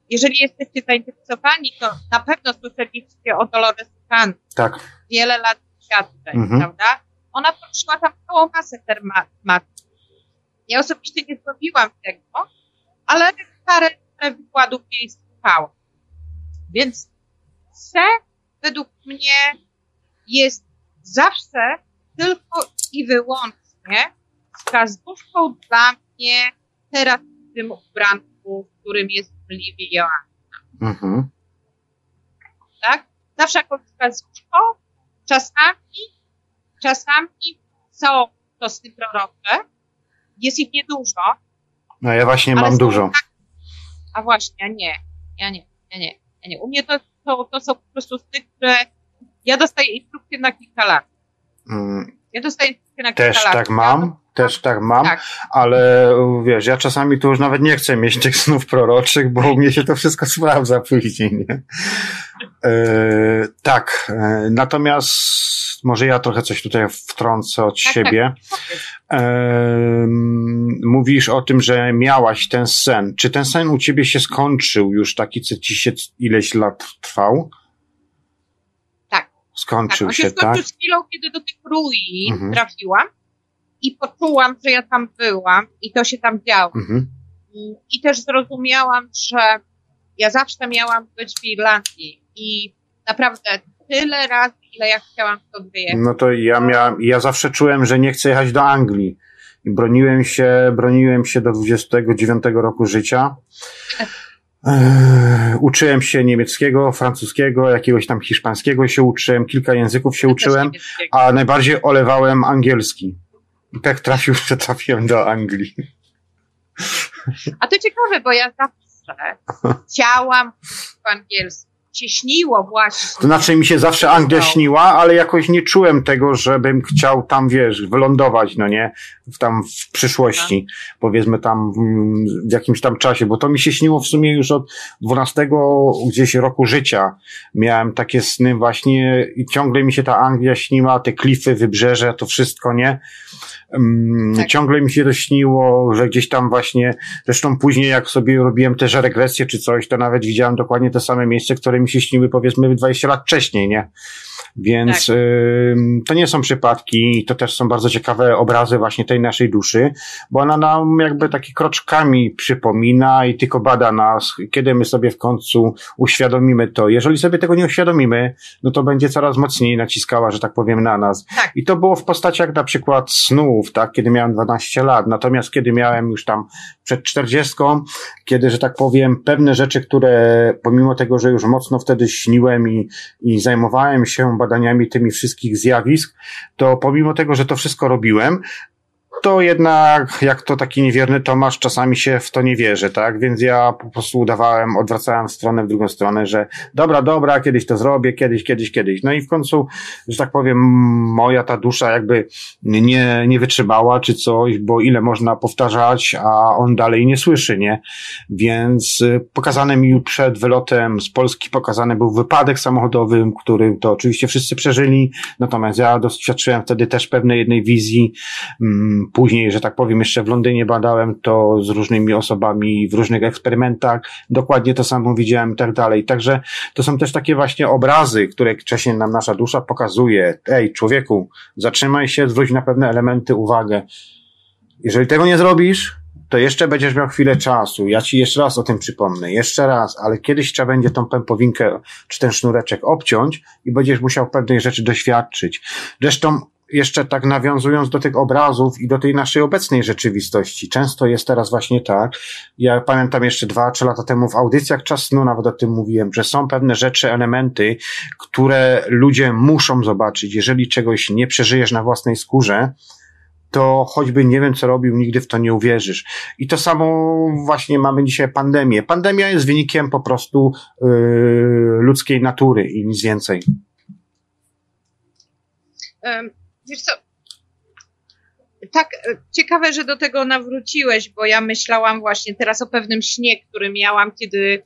jeżeli jesteście zainteresowani, to na pewno słyszeliście o Dolores Cannon. Tak. Wiele lat świadczeń, mhm. prawda? Ona poszła tam całą masę tematów. Ja osobiście nie zrobiłam tego, ale parę wykładów jej słuchałam. Więc C według mnie jest zawsze tylko i wyłącznie wskazówką dla mnie teraz w tym ubranku, w którym jest Livi Joanna. Mhm. Tak? Zawsze jako wskazówką. Czasami, czasami są to sny prorocze. Jest ich niedużo. No ja właśnie mam dużo. Tak, a właśnie, ja nie. Ja nie, ja nie, ja nie. U mnie to, to, to są po prostu sny, które ja dostaję instrukcje na kilka lat. Mm. Ja dostaję instrukcje na kilka Też lat. Też tak mam, też tak mam, tak. ale wiesz, ja czasami tu już nawet nie chcę mieć tych snów proroczych, bo u mnie się to wszystko sprawdza później, nie? E, tak, e, natomiast może ja trochę coś tutaj wtrącę od tak, tak. siebie. Tak. E, mówisz o tym, że miałaś ten sen. Czy ten sen u ciebie się skończył już taki, co ci się ileś lat trwał? Tak. Skończył tak, się, się skończył tak? z chwilą, kiedy do tych rui mhm. trafiłam i poczułam, że ja tam byłam i to się tam działo. Mhm. I też zrozumiałam, że ja zawsze miałam być w Irlandii i naprawdę tyle razy, ile ja chciałam stąd wyjechać. No to ja miałam, ja zawsze czułem, że nie chcę jechać do Anglii. I broniłem się, broniłem się do 29 roku życia. Eee, uczyłem się niemieckiego, francuskiego, jakiegoś tam hiszpańskiego się uczyłem, kilka języków się ja uczyłem, a najbardziej olewałem angielski. Tak trafił, że trafiłem do Anglii. A to ciekawe, bo ja zawsze chciałam po angielsku. się śniło właśnie. To znaczy mi się zawsze Anglia śniła, ale jakoś nie czułem tego, żebym chciał tam, wiesz, wylądować, no nie, w tam w przyszłości, powiedzmy tam w jakimś tam czasie, bo to mi się śniło w sumie już od 12 gdzieś roku życia. Miałem takie sny właśnie i ciągle mi się ta Anglia śniła, te klify, wybrzeże, to wszystko, nie? Tak. Ciągle mi się to śniło, że gdzieś tam właśnie, zresztą później jak sobie robiłem też regresję czy coś, to nawet widziałem dokładnie te same miejsce, które mi się śniły powiedzmy 20 lat wcześniej, nie? Więc tak. y, to nie są przypadki, to też są bardzo ciekawe obrazy właśnie tej naszej duszy, bo ona nam jakby taki kroczkami przypomina i tylko bada nas, kiedy my sobie w końcu uświadomimy to. Jeżeli sobie tego nie uświadomimy, no to będzie coraz mocniej naciskała, że tak powiem, na nas. Tak. I to było w postaciach na przykład snów, tak, kiedy miałem 12 lat, natomiast kiedy miałem już tam przed 40, kiedy, że tak powiem, pewne rzeczy, które pomimo tego, że już mocno wtedy śniłem i, i zajmowałem się badaniami tymi wszystkich zjawisk, to pomimo tego, że to wszystko robiłem, to jednak, jak to taki niewierny Tomasz, czasami się w to nie wierzy, tak? Więc ja po prostu udawałem, odwracałem stronę w drugą stronę, że dobra, dobra, kiedyś to zrobię, kiedyś, kiedyś, kiedyś. No i w końcu, że tak powiem, moja ta dusza jakby nie, nie wytrzymała czy coś, bo ile można powtarzać, a on dalej nie słyszy, nie? Więc y, pokazane mi przed wylotem z Polski pokazany był wypadek samochodowy, który to oczywiście wszyscy przeżyli, natomiast ja doświadczyłem wtedy też pewnej jednej wizji, mm, Później, że tak powiem, jeszcze w Londynie badałem to z różnymi osobami w różnych eksperymentach. Dokładnie to samo widziałem i tak dalej. Także to są też takie właśnie obrazy, które wcześniej nam nasza dusza pokazuje. Ej, człowieku, zatrzymaj się, zwróć na pewne elementy uwagę. Jeżeli tego nie zrobisz, to jeszcze będziesz miał chwilę czasu. Ja ci jeszcze raz o tym przypomnę. Jeszcze raz, ale kiedyś trzeba będzie tą pępowinkę czy ten sznureczek obciąć i będziesz musiał pewnej rzeczy doświadczyć. Zresztą jeszcze tak nawiązując do tych obrazów i do tej naszej obecnej rzeczywistości, często jest teraz właśnie tak, ja pamiętam jeszcze dwa, trzy lata temu w audycjach Czas Snu nawet o tym mówiłem, że są pewne rzeczy, elementy, które ludzie muszą zobaczyć. Jeżeli czegoś nie przeżyjesz na własnej skórze, to choćby nie wiem, co robił, nigdy w to nie uwierzysz. I to samo właśnie mamy dzisiaj pandemię. Pandemia jest wynikiem po prostu yy, ludzkiej natury i nic więcej. Wiesz co, tak e, ciekawe, że do tego nawróciłeś, bo ja myślałam właśnie teraz o pewnym śnie, który miałam, kiedy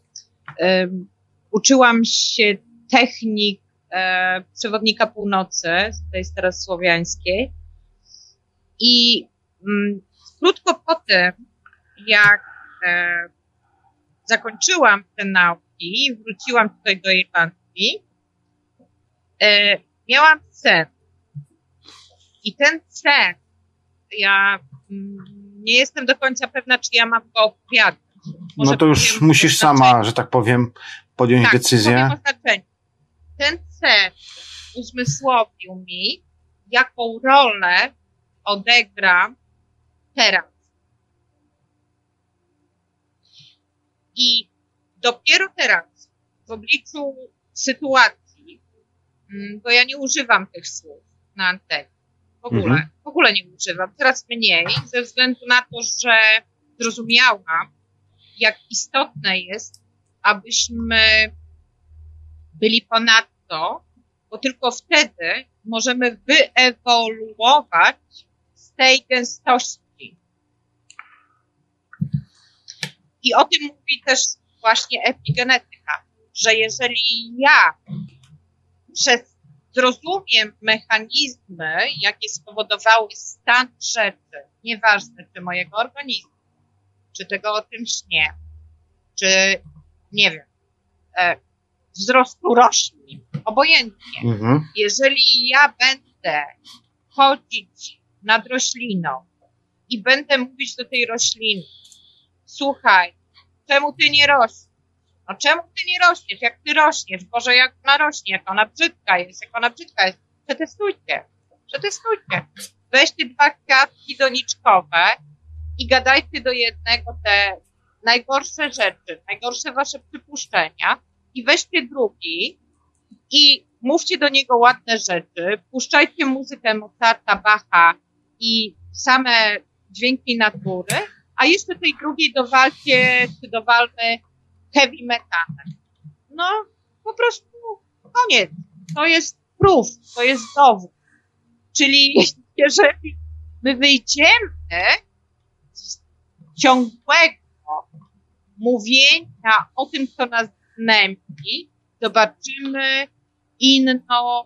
uczyłam się technik e, przewodnika północy, tej starosłowiańskiej i mm, krótko po tym, jak e, zakończyłam te nauki, wróciłam tutaj do Irlandii, e, miałam sen, i ten sen, ja mm, nie jestem do końca pewna, czy ja mam go opowiadać. Może no to już musisz sama, że tak powiem, podjąć tak, decyzję. Ten sen uzmysłowił mi, jaką rolę odegram teraz. I dopiero teraz, w obliczu sytuacji, mm, bo ja nie używam tych słów na antenie, w ogóle, mhm. w ogóle nie używam. Teraz mniej, ze względu na to, że zrozumiałam, jak istotne jest, abyśmy byli ponadto, bo tylko wtedy możemy wyewoluować z tej gęstości. I o tym mówi też właśnie epigenetyka, że jeżeli ja przez zrozumiem mechanizmy, jakie spowodowały stan rzeczy, nieważne czy mojego organizmu, czy tego o tym śnie, czy nie wiem, e, wzrostu roślin, obojętnie. Mhm. Jeżeli ja będę chodzić nad rośliną i będę mówić do tej rośliny, słuchaj, czemu ty nie rośniesz? No czemu ty nie rośniesz? Jak ty rośniesz? Boże, jak ona rośnie? Jak ona brzydka jest? Jak ona brzydka jest? Przetestujcie. Przetestujcie. Weźcie dwa kwiatki doniczkowe i gadajcie do jednego te najgorsze rzeczy, najgorsze wasze przypuszczenia i weźcie drugi i mówcie do niego ładne rzeczy, puszczajcie muzykę Mozarta, Bacha i same dźwięki natury, a jeszcze tej drugiej dowalcie, czy dowalmy heavy metalem. No, po prostu koniec. To jest proof, to jest dowód. Czyli jeżeli my wyjdziemy z ciągłego mówienia o tym, co nas gnębi, zobaczymy inną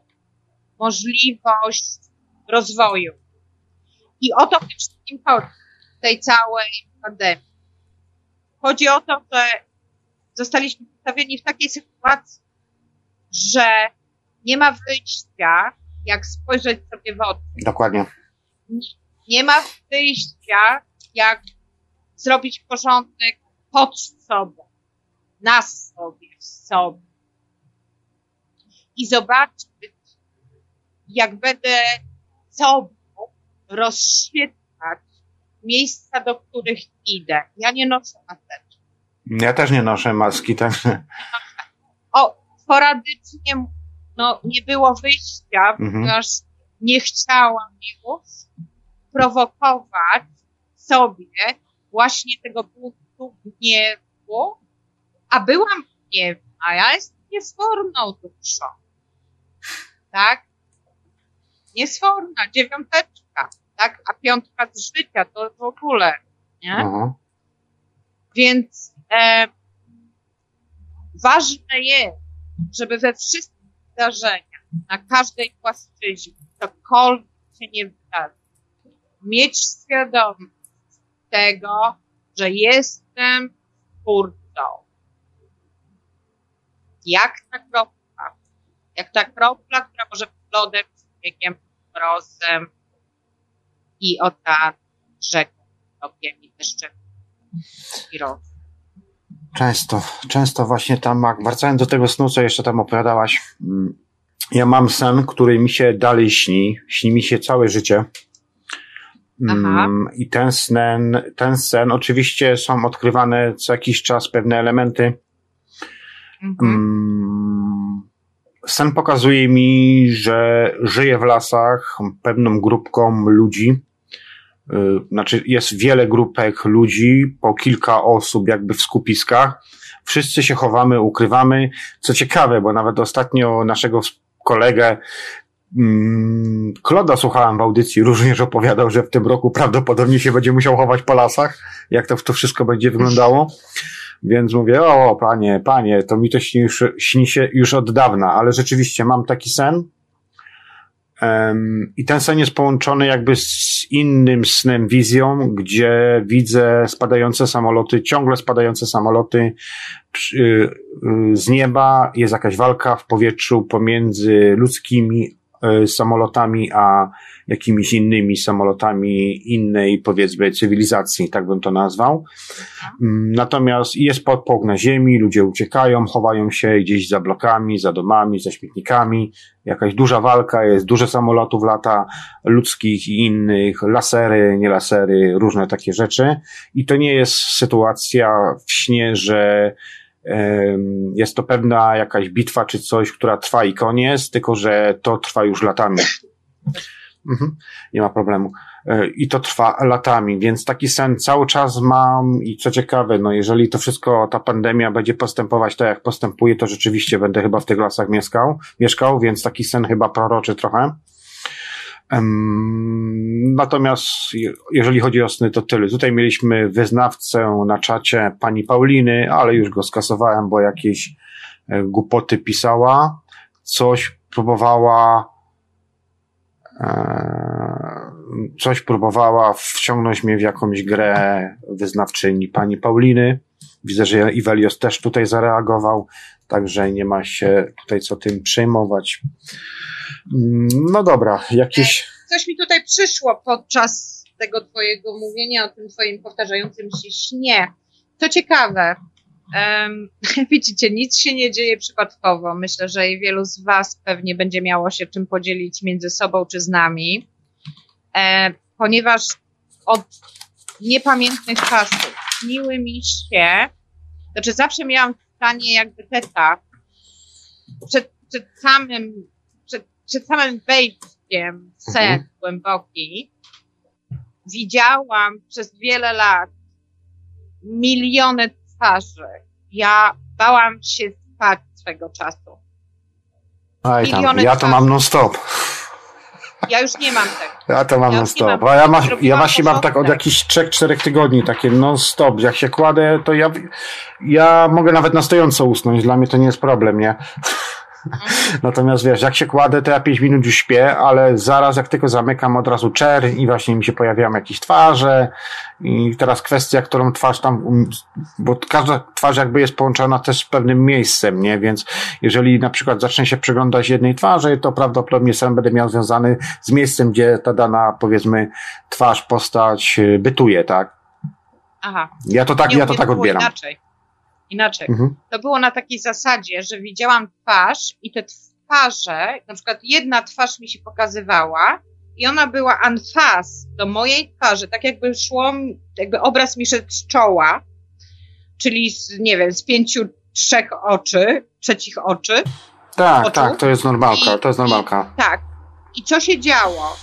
możliwość rozwoju. I o to przede wszystkim chodzi w tej całej pandemii. Chodzi o to, że zostaliśmy postawieni w takiej sytuacji, że nie ma wyjścia, jak spojrzeć sobie w oczy. Dokładnie. Nie, ma wyjścia, jak zrobić porządek pod sobą, na sobie, w sobie. I zobaczyć, jak będę sobą rozświetlać miejsca, do których idę. Ja nie noszę maseczki. Ja też nie noszę maski, tak? O, sporadycznie no, nie było wyjścia, mhm. ponieważ nie chciałam już prowokować sobie właśnie tego punktu gniewu, a byłam gniewna, ja jestem niesforną duszą. Tak? Niesforna, dziewiąteczka, tak? A piątka z życia to w ogóle, nie? Mhm. Więc e, ważne jest, żeby we wszystkich zdarzeniach, na każdej płaszczyźnie, cokolwiek się nie wydarzy, mieć świadomość tego, że jestem twórcą. Jak ta kropla, jak ta kropla, która może być lodem, śniegiem, mrozem i ocean, rzeką, tokiem i deszczem i rozem. Często, często właśnie tam, wracając do tego snu, co jeszcze tam opowiadałaś, mm, ja mam sen, który mi się dalej śni, śni mi się całe życie. Aha. Mm, I ten sen, ten sen, oczywiście są odkrywane co jakiś czas pewne elementy. Mhm. Mm, sen pokazuje mi, że żyję w lasach pewną grupką ludzi, znaczy jest wiele grupek ludzi, po kilka osób jakby w skupiskach. Wszyscy się chowamy, ukrywamy. Co ciekawe, bo nawet ostatnio naszego kolegę mm, Kloda słuchałem w audycji, również opowiadał, że w tym roku prawdopodobnie się będzie musiał chować po lasach, jak to, to wszystko będzie wyglądało. Więc mówię, o panie, panie, to mi to śni, śni się już od dawna, ale rzeczywiście mam taki sen, i ten sen jest połączony jakby z innym snem, wizją, gdzie widzę spadające samoloty, ciągle spadające samoloty y, z nieba. Jest jakaś walka w powietrzu pomiędzy ludzkimi y, samolotami, a jakimiś innymi samolotami innej, powiedzmy, cywilizacji, tak bym to nazwał. Mm, natomiast jest podpłok na ziemi, ludzie uciekają, chowają się gdzieś za blokami, za domami, za śmietnikami. Jakaś duża walka, jest dużo samolotów lata ludzkich i innych, lasery, nie lasery, różne takie rzeczy. I to nie jest sytuacja w śnie, że jest to pewna jakaś bitwa czy coś, która trwa i koniec, tylko że to trwa już latami. Mhm, nie ma problemu. E, I to trwa latami, więc taki sen cały czas mam i co ciekawe, no jeżeli to wszystko, ta pandemia będzie postępować tak jak postępuje, to rzeczywiście będę chyba w tych lasach mieszkał, mieszkał, więc taki sen chyba proroczy trochę. Natomiast jeżeli chodzi o sny, to tyle. Tutaj mieliśmy wyznawcę na czacie pani Pauliny, ale już go skasowałem, bo jakieś e, głupoty pisała, coś próbowała E, coś próbowała wciągnąć mnie w jakąś grę wyznawczyni pani Pauliny. Widzę, że Iwelios też tutaj zareagował, także nie ma się tutaj co tym przejmować. No dobra, jakieś. Coś mi tutaj przyszło podczas tego Twojego mówienia o tym Twoim powtarzającym się śnie. To ciekawe, Um, widzicie, nic się nie dzieje przypadkowo. Myślę, że i wielu z Was pewnie będzie miało się czym podzielić między sobą czy z nami, e, ponieważ od niepamiętnych czasów śniły mi się, znaczy zawsze miałam stanie jakby teta przed, przed samym, przed, samym wejściem w sen mhm. głęboki. Widziałam przez wiele lat miliony twarzy. Ja bałam się fakt swego czasu. Aj tam, ja to mam non-stop. Ja już nie mam tego. Ja to mam ja non-stop. A ja, ma, ja właśnie mam tak od jakichś 3-4 tygodni takie non-stop. Jak się kładę, to ja, ja mogę nawet na stojąco usnąć. Dla mnie to nie jest problem, nie? Natomiast wiesz, jak się kładę, to ja 5 minut już śpię, ale zaraz jak tylko zamykam od razu czer i właśnie mi się pojawiają jakieś twarze i teraz kwestia, którą twarz tam, bo każda twarz jakby jest połączona też z pewnym miejscem, nie? Więc jeżeli na przykład zacznę się przyglądać jednej twarzy, to prawdopodobnie sam będę miał związany z miejscem, gdzie ta dana, powiedzmy, twarz, postać y, bytuje, tak? Aha. Ja to tak, nie, ja to tak odbieram. Inaczej inaczej. Mhm. To było na takiej zasadzie, że widziałam twarz i te twarze, na przykład jedna twarz mi się pokazywała i ona była anfas do mojej twarzy, tak jakby szło, jakby obraz mi szedł z czoła, czyli z, nie wiem, z pięciu, trzech oczy, trzecich oczy. Tak, oczu. tak, to jest normalka, I, to jest normalka. I, tak. I co się działo?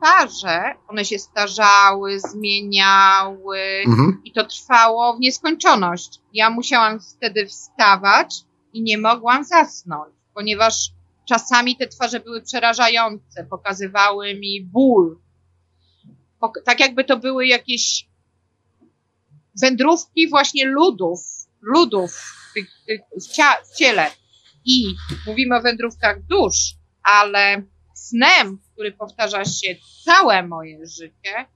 Te twarze, one się starzały, zmieniały mhm. i to trwało w nieskończoność. Ja musiałam wtedy wstawać i nie mogłam zasnąć, ponieważ czasami te twarze były przerażające, pokazywały mi ból. Tak jakby to były jakieś wędrówki właśnie ludów, ludów w, w ciele. I mówimy o wędrówkach dusz, ale snem, który powtarza się całe moje życie,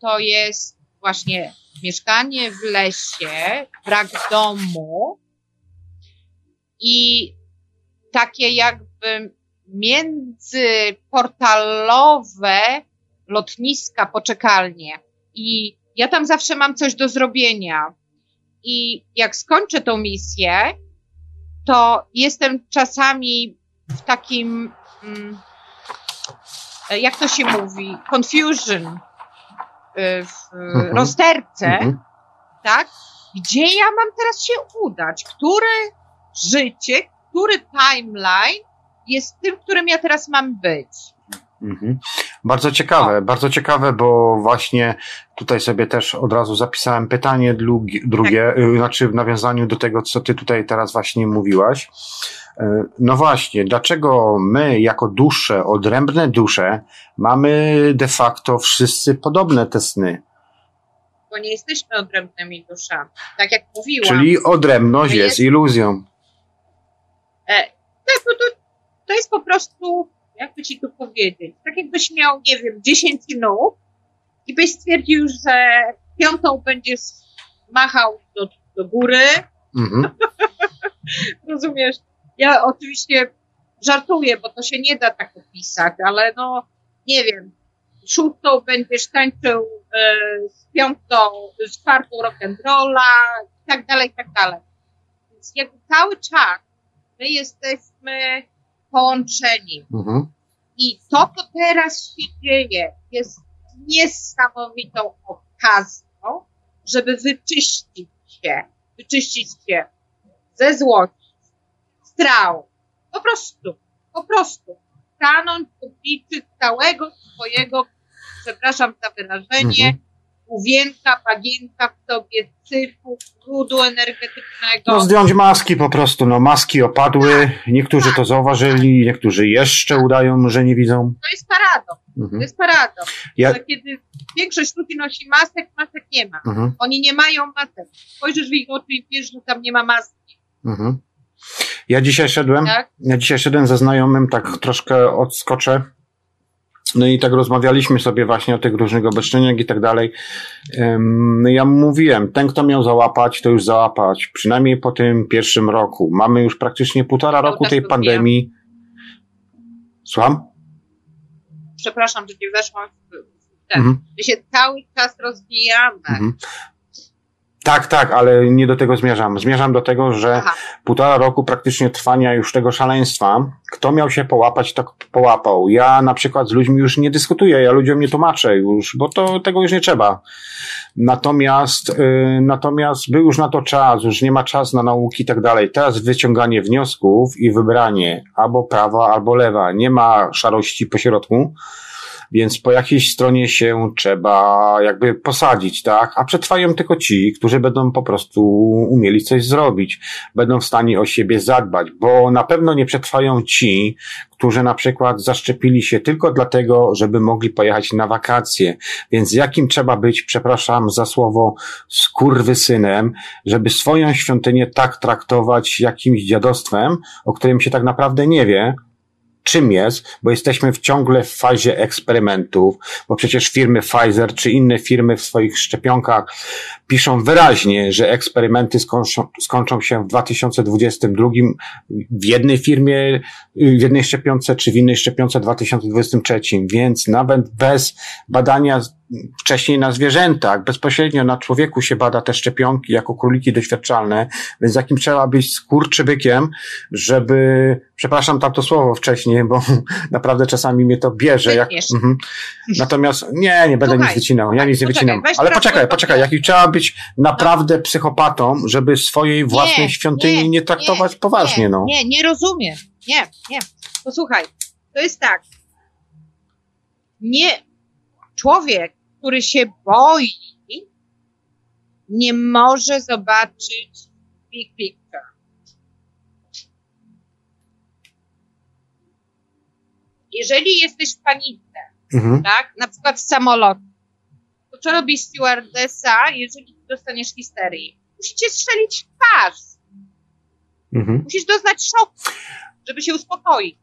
to jest właśnie mieszkanie w lesie, brak domu i takie jakby międzyportalowe lotniska, poczekalnie. I ja tam zawsze mam coś do zrobienia. I jak skończę tą misję, to jestem czasami w takim mm, jak to się mówi, confusion e, w mhm. rozterce, mhm. tak? Gdzie ja mam teraz się udać? Które życie, który timeline jest tym, którym ja teraz mam być? Mhm. Bardzo ciekawe, bardzo ciekawe, bo właśnie tutaj sobie też od razu zapisałem pytanie drugie, tak. Y, znaczy w nawiązaniu do tego, co ty tutaj teraz właśnie mówiłaś. E, no właśnie, dlaczego my jako dusze, odrębne dusze, mamy de facto wszyscy podobne te sny? Bo nie jesteśmy odrębnymi duszami. Tak jak mówiłam. Czyli odrębność jest, jest, iluzją. E, tak, no to, to jest po prostu, jakby ci tu powiedzieć, tak jakbyś miał, nie wiem, 10 nóg i byś stwierdził, że piątą będziesz machał do, do góry. Mhm. Rozumiesz? Ja oczywiście żartuję, bo to się nie da tak opisać, ale no, nie wiem, szóstą będziesz tańczył e, z piątą, z czwartą rock'n'rolla i tak dalej, i tak dalej. Więc jakby cały czas my jesteśmy połączeni. Mhm. I to, co teraz się dzieje, jest niesamowitą okazją, żeby wyczyścić się, wyczyścić się ze złości, strał. Po prostu, po prostu. Stanąć w obliczu całego swojego, przepraszam za wyrażenie, mhm. Uwięka, bagienka w sobie, syfu, brudu energetycznego. No zdjąć maski po prostu, no maski opadły, niektórzy to zauważyli, niektórzy jeszcze udają, że nie widzą. To jest paradoks, mhm. to jest paradoks, ja... że kiedy większość ludzi nosi masek, masek nie ma. Mhm. Oni nie mają masek. Spojrzysz w ich oczy i wiesz, że tam nie ma maski. Mhm. Ja dzisiaj szedłem, tak? ja dzisiaj szedłem ze znajomym, tak troszkę odskoczę. No i tak rozmawialiśmy sobie właśnie o tych różnych obeszczeniach i tak dalej. No ja mówiłem, ten kto miał załapać, to już załapać. Przynajmniej po tym pierwszym roku. Mamy już praktycznie półtora roku tej pandemii. Słucham? Przepraszam, że nie weszłam w ten. Mhm. My się cały czas rozwijamy. Mhm. Tak, tak, ale nie do tego zmierzam. Zmierzam do tego, że Aha. półtora roku praktycznie trwania już tego szaleństwa. Kto miał się połapać, to połapał. Ja na przykład z ludźmi już nie dyskutuję, ja ludziom nie tłumaczę już, bo to tego już nie trzeba. Natomiast, yy, natomiast był już na to czas, już nie ma czas na nauki i tak dalej. Teraz wyciąganie wniosków i wybranie albo prawa, albo lewa. Nie ma szarości po środku. Więc po jakiejś stronie się trzeba jakby posadzić, tak? A przetrwają tylko ci, którzy będą po prostu umieli coś zrobić, będą w stanie o siebie zadbać, bo na pewno nie przetrwają ci, którzy na przykład zaszczepili się tylko dlatego, żeby mogli pojechać na wakacje. Więc jakim trzeba być, przepraszam za słowo, skurwysynem, żeby swoją świątynię tak traktować jakimś dziadostwem, o którym się tak naprawdę nie wie, czym jest, bo jesteśmy w ciągle w fazie eksperymentów, bo przecież firmy Pfizer czy inne firmy w swoich szczepionkach piszą wyraźnie, że eksperymenty skończą, skończą się w 2022 w jednej firmie, w jednej szczepionce, czy w innej szczepionce w 2023, więc nawet bez badania wcześniej na zwierzętach, bezpośrednio na człowieku się bada te szczepionki jako króliki doświadczalne, więc jakim trzeba być skurczybykiem, żeby, przepraszam tamto słowo wcześniej, bo naprawdę czasami mnie to bierze. Jak, mhm. Natomiast nie, nie będę Słuchaj, nic wycinał, ja nic nie wycinam. Ale poczekaj, poczekaj, jaki trzeba być naprawdę psychopatą, żeby swojej własnej nie, świątyni nie, nie traktować nie, poważnie, no. Nie, nie rozumiem. Nie, nie. Posłuchaj, to jest tak. Nie, człowiek, który się boi, nie może zobaczyć big picture. Jeżeli jesteś w panice, mhm. tak, na przykład w samolocie, to co robi stewardessa, jeżeli dostaniesz histerii? Musicie strzelić w twarz. Mhm. Musisz doznać szoku, żeby się uspokoić.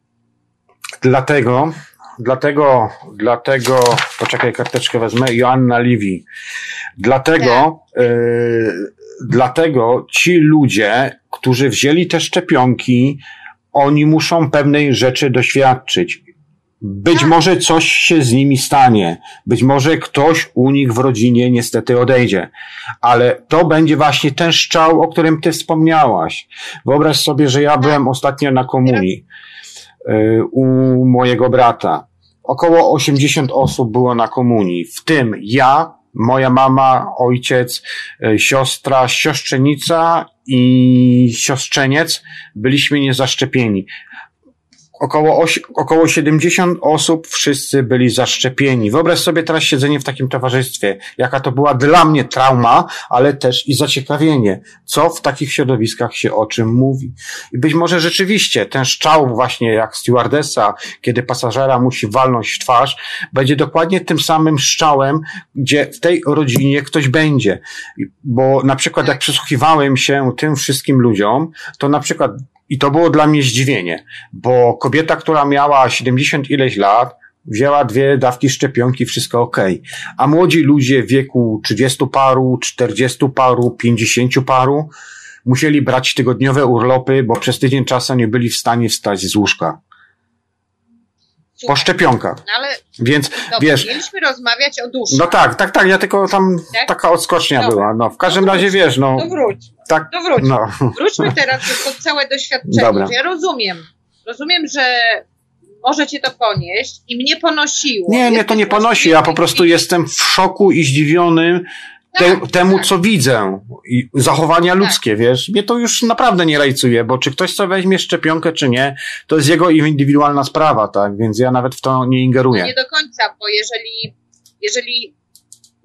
Dlatego Dlatego, dlatego, poczekaj, karteczkę wezmę, Joanna Liwi. Dlatego, y, dlatego ci ludzie, którzy wzięli te szczepionki, oni muszą pewnej rzeczy doświadczyć. Być tak. może coś się z nimi stanie. Być może ktoś u nich w rodzinie niestety odejdzie. Ale to będzie właśnie ten szczał, o którym ty wspomniałaś. Wyobraź sobie, że ja byłem ostatnio na komunii. Y, u mojego brata. Około 80 osób było na komunii, w tym ja, moja mama, ojciec, y, siostra, siostrzenica i siostrzeniec byliśmy niezaszczepieni. Około, około 70 osób wszyscy byli zaszczepieni. Wyobraź sobie teraz siedzenie w takim towarzystwie, jaka to była dla mnie trauma, ale też i zaciekawienie, co w takich środowiskach się o czym mówi. I być może rzeczywiście ten szczał właśnie jak stewardessa, kiedy pasażera musi walnąć w twarz, będzie dokładnie tym samym szczałem, gdzie w tej rodzinie ktoś będzie. Bo na przykład jak przysłuchiwałem się tym wszystkim ludziom, to na przykład i to było dla mnie zdziwienie, bo kobieta, która miała 70 ileś lat, wzięła dwie dawki szczepionki, wszystko ok. A młodzi ludzie w wieku 30 paru, 40 paru, 50 paru musieli brać tygodniowe urlopy, bo przez tydzień czasu nie byli w stanie wstać z łóżka. Po szczepionkach. No ale Więc dobra, wiesz. Mieliśmy rozmawiać o duszy. No tak, tak, tak. Ja tylko tam tak? taka odskocznia dobra. była. No, w każdym razie wiesz, no. To wróć. Tak, to wróć. No. Wróćmy teraz do to całe doświadczenie. Dobra. Ja rozumiem. Rozumiem, że może cię to ponieść i mnie ponosiło. Nie, mnie to nie ponosi. Ja po prostu jestem w szoku i zdziwiony te, tak, temu, tak. co widzę. I zachowania tak. ludzkie, wiesz. Mnie to już naprawdę nie rajcuje, bo czy ktoś sobie weźmie szczepionkę, czy nie, to jest jego indywidualna sprawa, tak? Więc ja nawet w to nie ingeruję. No nie do końca, bo jeżeli, jeżeli,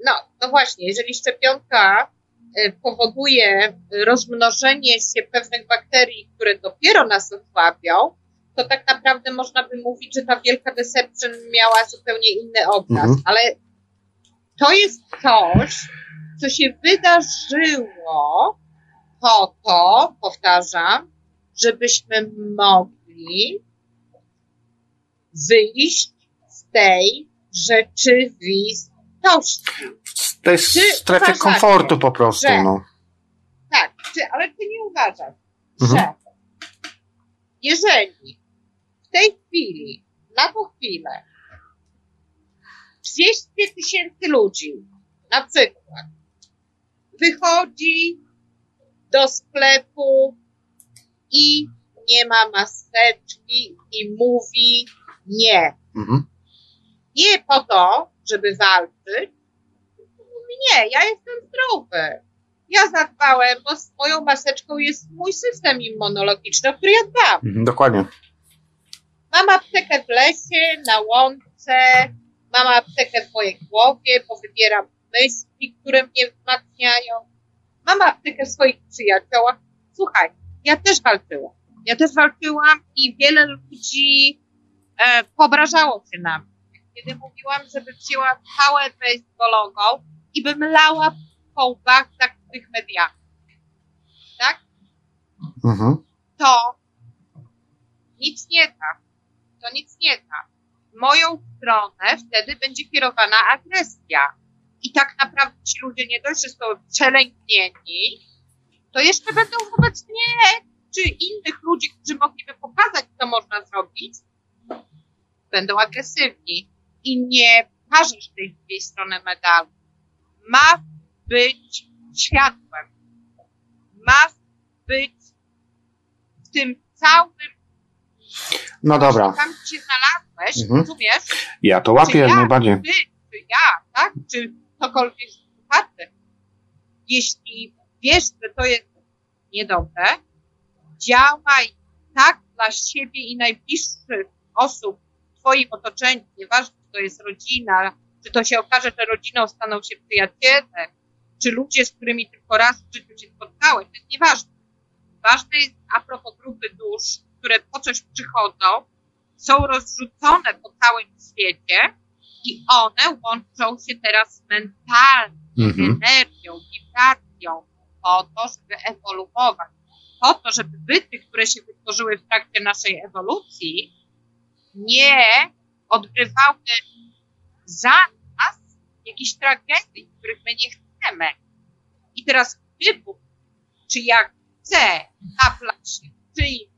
no, no właśnie, jeżeli szczepionka powoduje rozmnożenie się pewnych bakterii, które dopiero nas osłabią, to tak naprawdę można by mówić, że ta wielka deception miała zupełnie inny obraz. Mhm. Ale to jest coś, co się wydarzyło po to, powtarzam, żebyśmy mogli wyjść z tej rzeczywistości. Z tej strefy komfortu po prostu, że, no. Tak, czy, ale ty nie uważasz, mhm. że jeżeli w tej chwili, na tą chwilę, 200 tysięcy ludzi, na przykład, wychodzi do sklepu i nie ma maseczki i mówi nie. Mhm. Nie po to, żeby walczyć. Nie, ja jestem zdrowy. Ja zadbałem, bo z moją maseczką jest mój system immunologiczny, o który ja dbam. Mhm, dokładnie. Mam aptekę w lesie, na łące, mam aptekę w mojej głowie, bo wybieram myśli, które mnie wzmacniają. Mam aptekę w swoich przyjaciołach. Słuchaj, ja też walczyłam. Ja też walczyłam i wiele ludzi e, pobrażało się na mnie. Kiedy mówiłam, żeby wzięła pałę baseballową i bym lała po łbach tak w tych mediach. Tak? Mhm. To nic nie da. To nic nie da. W moją stronę wtedy będzie kierowana agresja. I tak naprawdę ci ludzie nie dość, że są przelęknieni, to jeszcze będą wobec mnie czy innych ludzi, którzy mogliby pokazać, co można zrobić, będą agresywni. I nie każesz tej drugiej strony medalu. Ma być światłem. Ma być w tym całym no dobra. Tam gdzie znalazłeś, mhm. rozumiesz? Ja to łapię jak najbardziej. Ty, czy ja, tak? Czy ktokolwiek słuchaczy. Jeśli wiesz, że to jest niedobre, działaj tak dla siebie i najbliższych osób w twoim otoczeniu, nieważne, czy to jest rodzina, czy to się okaże, że rodziną staną się przyjaciele, czy ludzie, z którymi tylko raz w życiu się spotkałeś, to jest nieważne. Ważne jest a propos grupy dusz, które po coś przychodzą, są rozrzucone po całym świecie i one łączą się teraz mentalnie, mhm. energią, wibracją po to, żeby ewoluować. Po to, żeby byty, które się wytworzyły w trakcie naszej ewolucji, nie odgrywały za jakichś tragedii, których my nie chcemy. I teraz wybór, czy ja chcę naplać się czyimś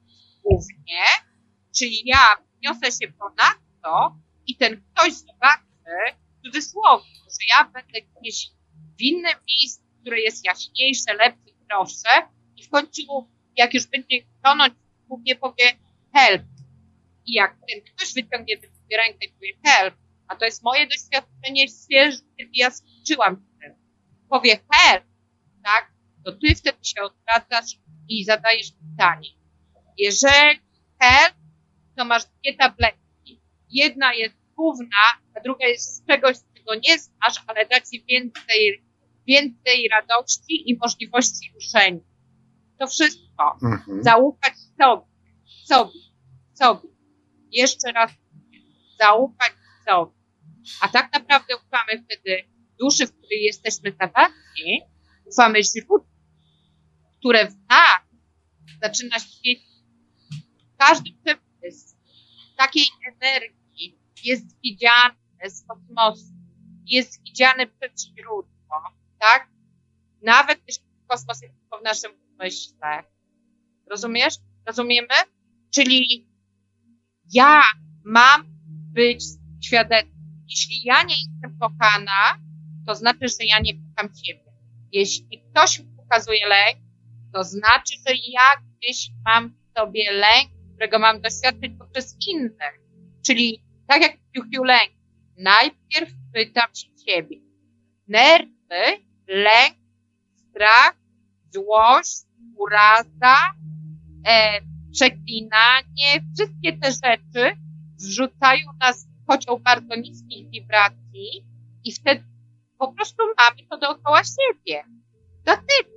głównie, czyli ja wniosę się ponadto i ten ktoś zobaczy, w cudzysłowie, że ja będę gdzieś w innym miejscu, które jest jaśniejsze, lepsze, prostsze i w końcu, jak już będzie tonąć, głównie powie help. I jak ten ktoś wyciągnie rękę i powie help, a to jest moje doświadczenie świeże, kiedy ja skończyłam tym, powie help, tak, to ty wtedy się odwracasz i zadajesz pytanie, jeżeli help, to masz dwie tabletki. Jedna jest główna, a druga jest z czegoś, czego nie znasz, ale da ci więcej, więcej radości i możliwości ruszenia. To wszystko. Mhm. Zaufać sobie, sobie, sobie. Jeszcze raz zaufać sobie. A tak naprawdę ufamy wtedy duszy, w której jesteśmy zawarci, ufamy źródłu, które w nas zaczyna świecić każdy przepis takiej energii jest widziany z kosmosu, jest widziany przez źródło, tak? Nawet jeśli kosmos jest tylko w naszym umyśle. Rozumiesz? Rozumiemy? Czyli ja mam być świadectwem. Jeśli ja nie jestem kochana, to znaczy, że ja nie kocham Ciebie. Jeśli ktoś mi pokazuje lęk, to znaczy, że ja gdzieś mam w sobie lęk którego mam doświadczyć poprzez innych. Czyli tak jak Piu lęk, najpierw pytam się ciebie. Nerwy, lęk, strach, złość, uraza, e, przeklinanie, wszystkie te rzeczy zrzucają nas w kocioł bardzo niskich wibracji i wtedy po prostu mamy to dookoła siebie. ty.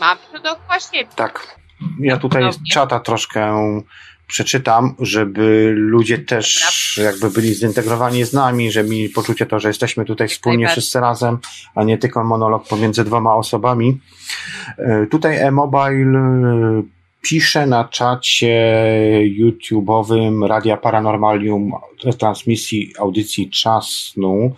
Mamy to dookoła siebie. Tak. Ja tutaj z czata troszkę przeczytam, żeby ludzie też jakby byli zintegrowani z nami, żeby mieli poczucie to, że jesteśmy tutaj wspólnie wszyscy razem, a nie tylko monolog pomiędzy dwoma osobami. E, tutaj e-mobile pisze na czacie YouTube'owym Radia Paranormalium transmisji audycji Czasnu,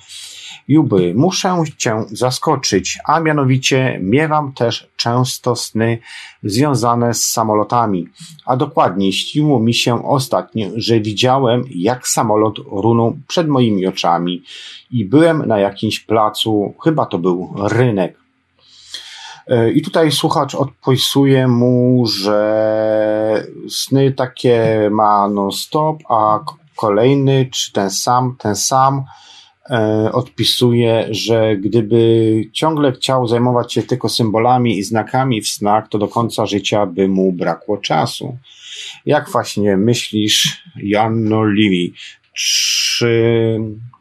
Juby, muszę cię zaskoczyć, a mianowicie miewam też często sny związane z samolotami. A dokładniej śniło mi się ostatnio, że widziałem jak samolot runął przed moimi oczami i byłem na jakimś placu, chyba to był rynek. E, I tutaj słuchacz odpisuje mu, że sny takie ma non-stop, a kolejny, czy ten sam, ten sam, E, odpisuje, że gdyby ciągle chciał zajmować się tylko symbolami i znakami w snach, to do końca życia by mu brakło czasu. Jak właśnie myślisz, Janno Livi? Czy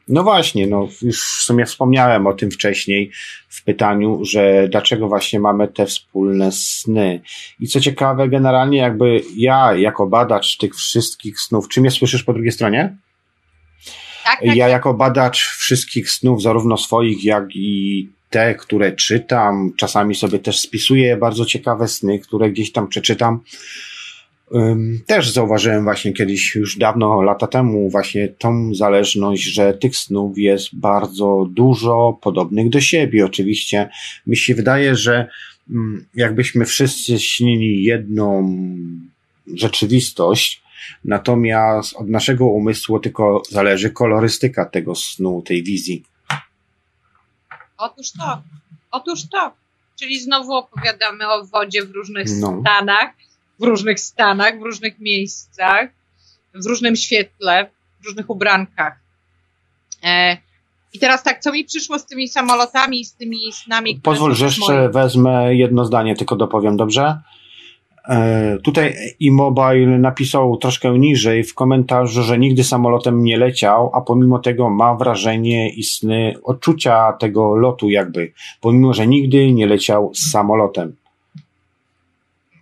no właśnie, no już w sumie wspomniałem o tym wcześniej w pytaniu, że dlaczego właśnie mamy te wspólne sny. I co ciekawe, generalnie jakby ja jako badacz tych wszystkich snów, czy mnie słyszysz po drugiej stronie? Tak, tak. Ja jako badacz wszystkich snów, zarówno swoich, jak i te, które czytam, czasami sobie też spisuję bardzo ciekawe sny, które gdzieś tam przeczytam. Też zauważyłem właśnie kiedyś, już dawno, lata temu, właśnie tą zależność, że tych snów jest bardzo dużo, podobnych do siebie. Oczywiście mi się wydaje, że jakbyśmy wszyscy śnili jedną rzeczywistość, natomiast od naszego umysłu tylko zależy kolorystyka tego snu, tej wizji. Otóż to, otóż to. Czyli znowu opowiadamy o wodzie w różnych no. stanach w różnych stanach, w różnych miejscach, w różnym świetle, w różnych ubrankach. E, I teraz tak, co mi przyszło z tymi samolotami i z tymi snami? Pozwól, że jeszcze moje... wezmę jedno zdanie, tylko dopowiem, dobrze? E, tutaj e-mobile napisał troszkę niżej w komentarzu, że nigdy samolotem nie leciał, a pomimo tego ma wrażenie i sny, odczucia tego lotu jakby, pomimo, że nigdy nie leciał z samolotem.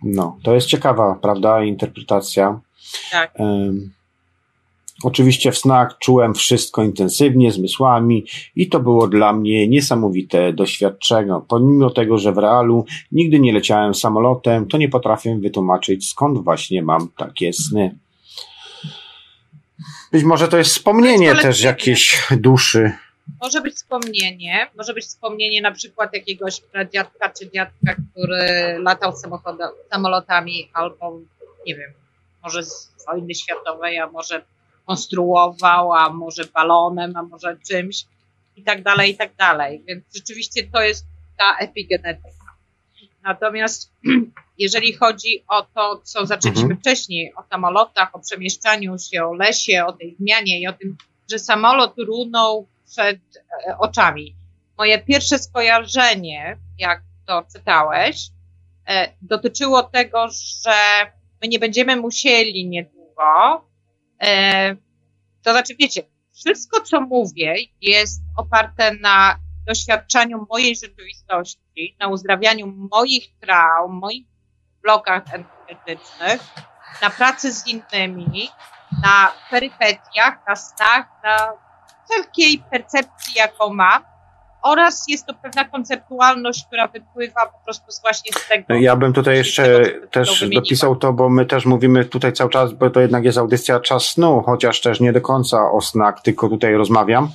No, to jest ciekawa, prawda, interpretacja. Tak. Um, oczywiście w snach czułem wszystko intensywnie, zmysłami i to było dla mnie niesamowite doświadczenie. Pomimo tego, że w realu nigdy nie leciałem samolotem, to nie potrafię wytłumaczyć skąd właśnie mam takie sny. Być może to jest wspomnienie też jakiejś duszy. Może być wspomnienie, może być wspomnienie na przykład jakiegoś pradziadka czy dziadka, który latał samolotami albo, nie wiem, może z wojny światowej, a może konstruował, a może balonem, a może czymś i tak dalej, i tak dalej. Więc rzeczywiście to jest ta epigenetyka. Natomiast jeżeli chodzi o to, co zaczęliśmy mhm. wcześniej, o samolotach, o przemieszczaniu się, o lesie, o tej zmianie i o tym, że samolot runął przed e, oczami. Moje pierwsze skojarzenie, jak to czytałeś, e, dotyczyło tego, że my nie będziemy musieli niedługo, e, to znaczy wiecie, wszystko co mówię jest oparte na doświadczeniu mojej rzeczywistości, na uzdrawianiu moich traum, moich blokach energetycznych, na pracy z innymi, na perypetiach, na snach, na wszelkiej percepcji, jaką mam, oraz jest to pewna konceptualność, która wypływa po prostu właśnie z tego. Ja bym tutaj jeszcze tego, też dopisał to, bo my też mówimy tutaj cały czas, bo to jednak jest audycja czas snu, chociaż też nie do końca o snach, tylko tutaj rozmawiam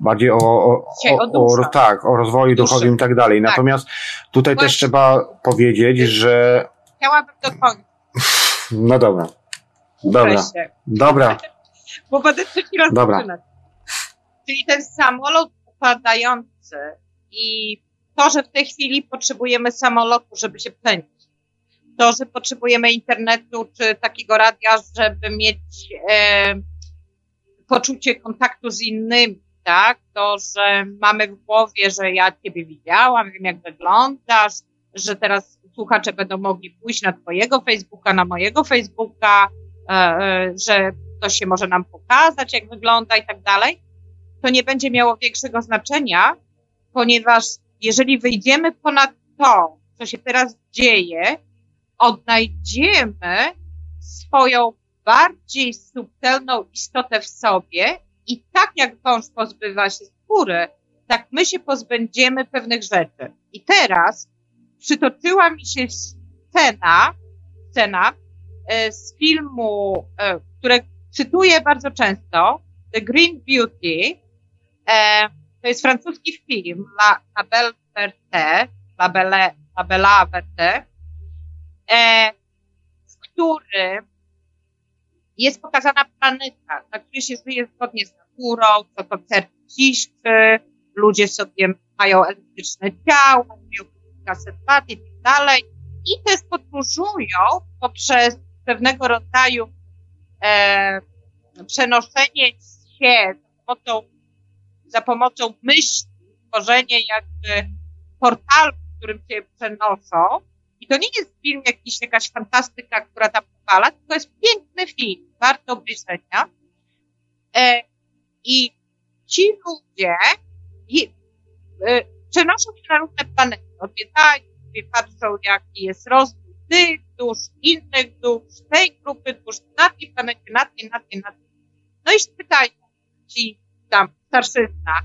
bardziej o, o, o, o tak, o rozwoju duchowym i tak dalej. Tak. Natomiast tutaj właśnie. też trzeba powiedzieć, że. Chciałabym dokończyć. No dobra. Dobra. Dobra. Bo będę trzeci raz Dobra. Czyli ten samolot upadający i to, że w tej chwili potrzebujemy samolotu, żeby się przenieść. To, że potrzebujemy internetu czy takiego radia, żeby mieć e, poczucie kontaktu z innymi, tak? To, że mamy w głowie, że ja ciebie widziałam, wiem jak wyglądasz, że teraz słuchacze będą mogli pójść na twojego Facebooka, na mojego Facebooka, e, e, że to się może nam pokazać, jak wygląda i tak dalej to nie będzie miało większego znaczenia, ponieważ jeżeli wyjdziemy ponad to, co się teraz dzieje, odnajdziemy swoją bardziej subtelną istotę w sobie i tak jak wąż pozbywa się skóry, tak my się pozbędziemy pewnych rzeczy. I teraz przytoczyła mi się scena, scena e, z filmu, e, które cytuję bardzo często, The Green Beauty, E, to jest francuski film La, Belle Verte, La Belle, La Bella Verte, e, w którym jest pokazana planeta, na której się żyje zgodnie z naturą, to ciszczy, ludzie sobie mają elektryczne ciała, mają kilkaset lat i tak dalej. I też podróżują poprzez pewnego rodzaju e, przenoszenie się za pomocą za pomocą myśli, tworzenie jakby portalu, w którym się przenoszą. I to nie jest film jakiś, jakaś fantastyka, która tam powala, tylko jest piękny film, warto obejrzenia. E, I ci ludzie i, e, przenoszą się na różne planety, odwiedzają, patrzą jaki jest rozwój tych dusz, innych dusz, tej grupy dusz, na tej planecie, na tej, na tej, na tej. No i pytają ci tam starszyzna.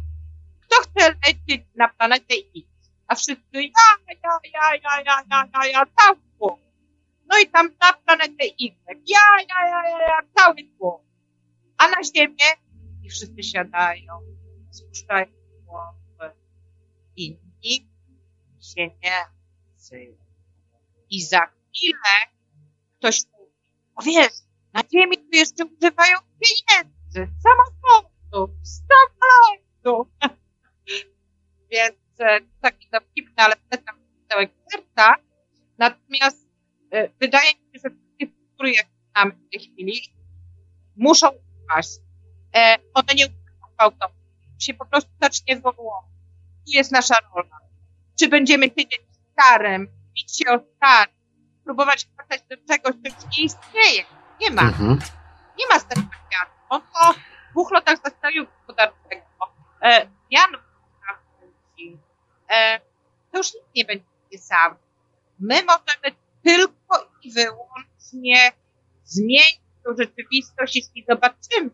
Kto chce lecieć na planetę X? A wszyscy ja, ja, ja, ja, ja, ja, ja, ja cały tłum. No i tam na planetę Y. Ja, ja, ja, ja, ja, cały tłum. A na Ziemię i wszyscy siadają, spuszczają głowy i nikt się nie odzywa. I za chwilę ktoś mówi, o wiesz, na Ziemi tu jeszcze używają pieniędzy, samochodów samolotów. Więc e, taki dowcipny, ale wtedy tam pisał eksperta. Natomiast e, wydaje mi się, że wszystkie struktury, jak znamy w tej chwili, muszą upaść. E, one nie upaść gwałtownie. się po prostu zacznie ewoluować. Tu jest nasza rola. Czy będziemy siedzieć starym, bić się o starym, próbować wracać do czegoś, co już nie istnieje. Nie ma. Mhm. Nie ma starego świata. On po dwóch latach zastoju gospodarczego, e, zmian gospodarczych, e, to już nikt nie będzie sam. My możemy tylko i wyłącznie zmienić tę rzeczywistość, jeśli zobaczymy,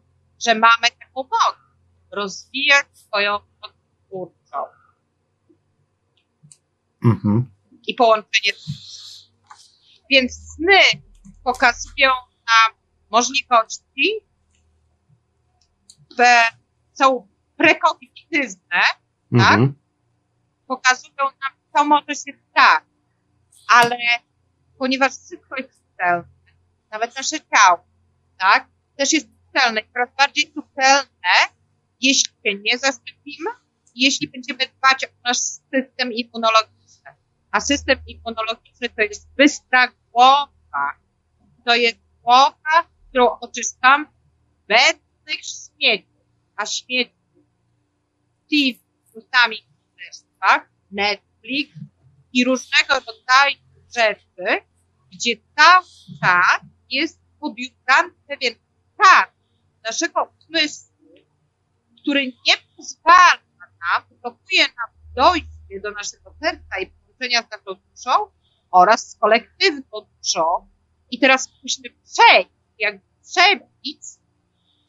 że mamy taką moc. Rozwijać swoją moc twórczą Mhm. i połączenie. Więc sny pokazują nam możliwości, które są prekognitywne, Mhm. pokazują nam, co może się stać. Ale ponieważ wszystko jest subtelne, nawet nasze ciało, tak, też jest subtelne i coraz bardziej subtelne, jeśli się nie zaszczepimy, jeśli będziemy dbać o nasz system immunologiczny. A system immunologiczny to jest bystra głowa. To jest głowa, którą oczyszczam beznych śmieci. A śmieci TV, newsami w królestwach, Netflix i różnego rodzaju rzeczy, gdzie cały czas jest podjutany pewien stan naszego umysłu, który nie pozwala nam, blokuje nam dojście do naszego serca i połączenia z naszą duszą oraz z kolektywną duszą. I teraz musimy przejść, jak przebić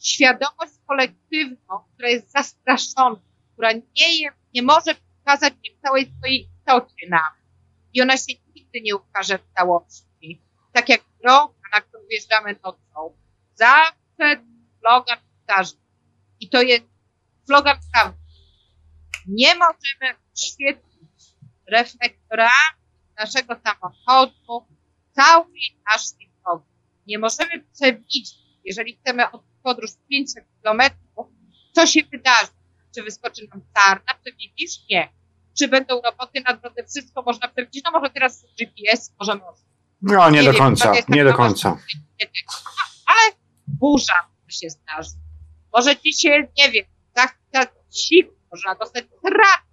świadomość kolektywną, która jest zastraszona, która nie, je, nie może pokazać w całej swojej istocie nam. I ona się nigdy nie ukaże w całości. Tak jak droga, na którą wjeżdżamy nocą. Zawsze slogan powtarza. I to jest slogan prawdy. Nie możemy świetlić reflektorami naszego samochodu całej naszej drogi. Nie możemy przewidzieć, jeżeli chcemy od podróż 500 kilometrów, co się wydarzy. Czy wyskoczy nam sarna? Przewidzisz? Nie. Czy będą roboty na drodze? Wszystko można przewidzieć. No może teraz GPS, może może. No, nie, Nie do wiem, końca, nie do końca. Ale burza się zdarzy. Może ci się, nie wiem, zachciać siku, można dostać trak.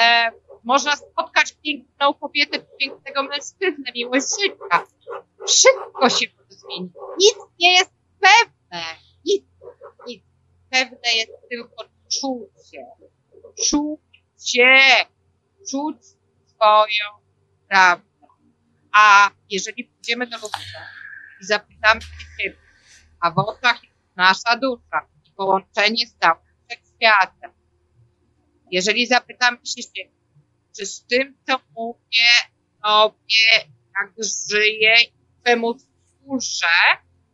E, można spotkać piękną kobietę, pięknego mężczyznę, miłość życia. Wszystko się może zmienić. Nic nie jest pewne. Nic, nic. Pewne jest tylko czucie. Czucie. Czuć swoją prawdę. A jeżeli pójdziemy do Lubka i zapytamy się Ciebie, a w oczach jest nasza dusza i połączenie z całym wszechświatem. Jeżeli zapytamy się Ciebie, czy z tym, co mówię Tobie, jak żyję i czemu służę,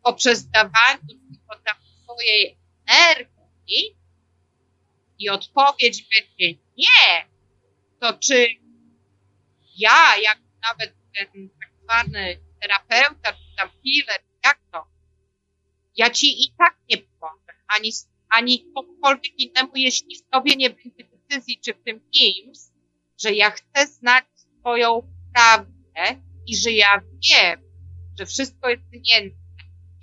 poprzez dawanie swojej energii i odpowiedź będzie nie, to czy ja, jak nawet ten tak zwany terapeuta, czy tam healer, jak to, ja ci i tak nie pomogę, ani, ani komukolwiek innemu, jeśli w tobie nie będzie decyzji, czy w tym kimś, że ja chcę znać swoją prawdę i że ja wiem, że wszystko jest zmienne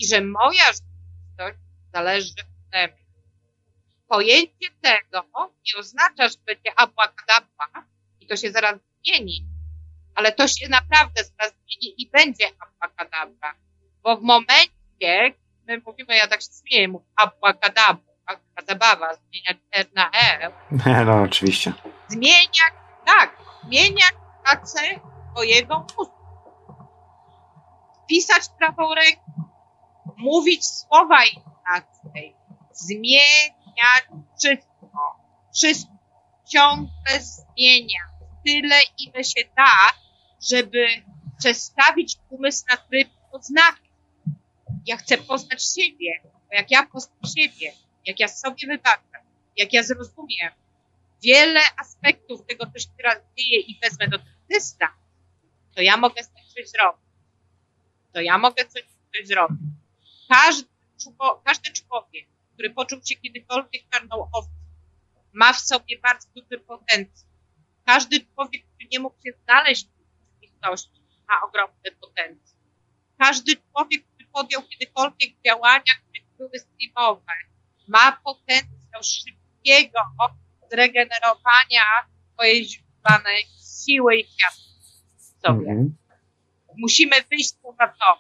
i że moja rzeczywistość zależy ode mnie. Pojęcie tego nie oznacza, że będzie abracadabra i to się zaraz zmieni, ale to się naprawdę zaraz zmieni i będzie abracadabra, bo w momencie, my mówimy, ja tak się śmieję, mówię abracadabra, zmieniać R na E. No, oczywiście. Zmienia, tak, zmienia pracę twojego mózgu. Pisać prawą ręką, mówić słowa inaczej, zmieniać wszystko, wszystko, ciągle zmienia, tyle ile się da, żeby przestawić umysł na tryb poznania. Ja chcę poznać siebie, bo jak ja poznam siebie, jak ja sobie wybaczę, jak ja zrozumiem wiele aspektów tego, co się teraz dzieje i wezmę do dentysty, to ja mogę z tym coś zrobić. To ja mogę coś, coś zrobić. Każdy, każdy człowiek, który poczuł się kiedykolwiek czarną owcą, ma w sobie bardzo duży potencjał. Każdy człowiek, który nie mógł się znaleźć w rzeczywistości, ma ogromny potencjał. Każdy człowiek, który podjął kiedykolwiek działania, które były streamowe, ma potencjał szybkiego zregenerowania swojej źródlanej siły i kwiatu w sobie. Mm. Musimy wyjść poza to.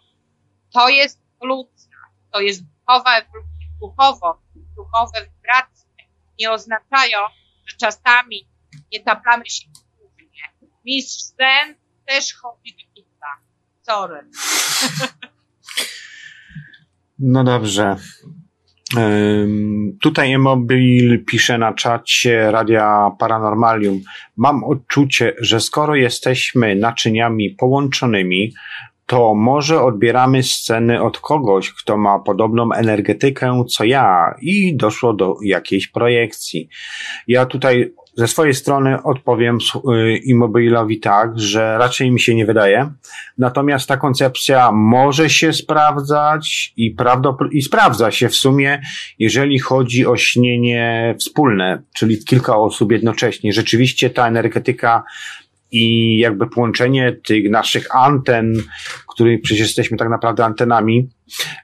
To jest ewolucja, to jest ewolucja, duchowo, duchowe wibracje nie oznaczają, że czasami nie taplamy się głównie. Mistrz Zen też chodzi do pizza. Sorry. No dobrze. Tutaj Emobil pisze na czacie Radia Paranormalium. Mam odczucie, że skoro jesteśmy naczyniami połączonymi, to może odbieramy sceny od kogoś, kto ma podobną energetykę co ja i doszło do jakiejś projekcji. Ja tutaj ze swojej strony odpowiem y, Immobilowi tak, że raczej mi się nie wydaje. Natomiast ta koncepcja może się sprawdzać i, i sprawdza się w sumie, jeżeli chodzi o śnienie wspólne, czyli kilka osób jednocześnie. Rzeczywiście ta energetyka i jakby połączenie tych naszych anten, których przecież jesteśmy tak naprawdę antenami,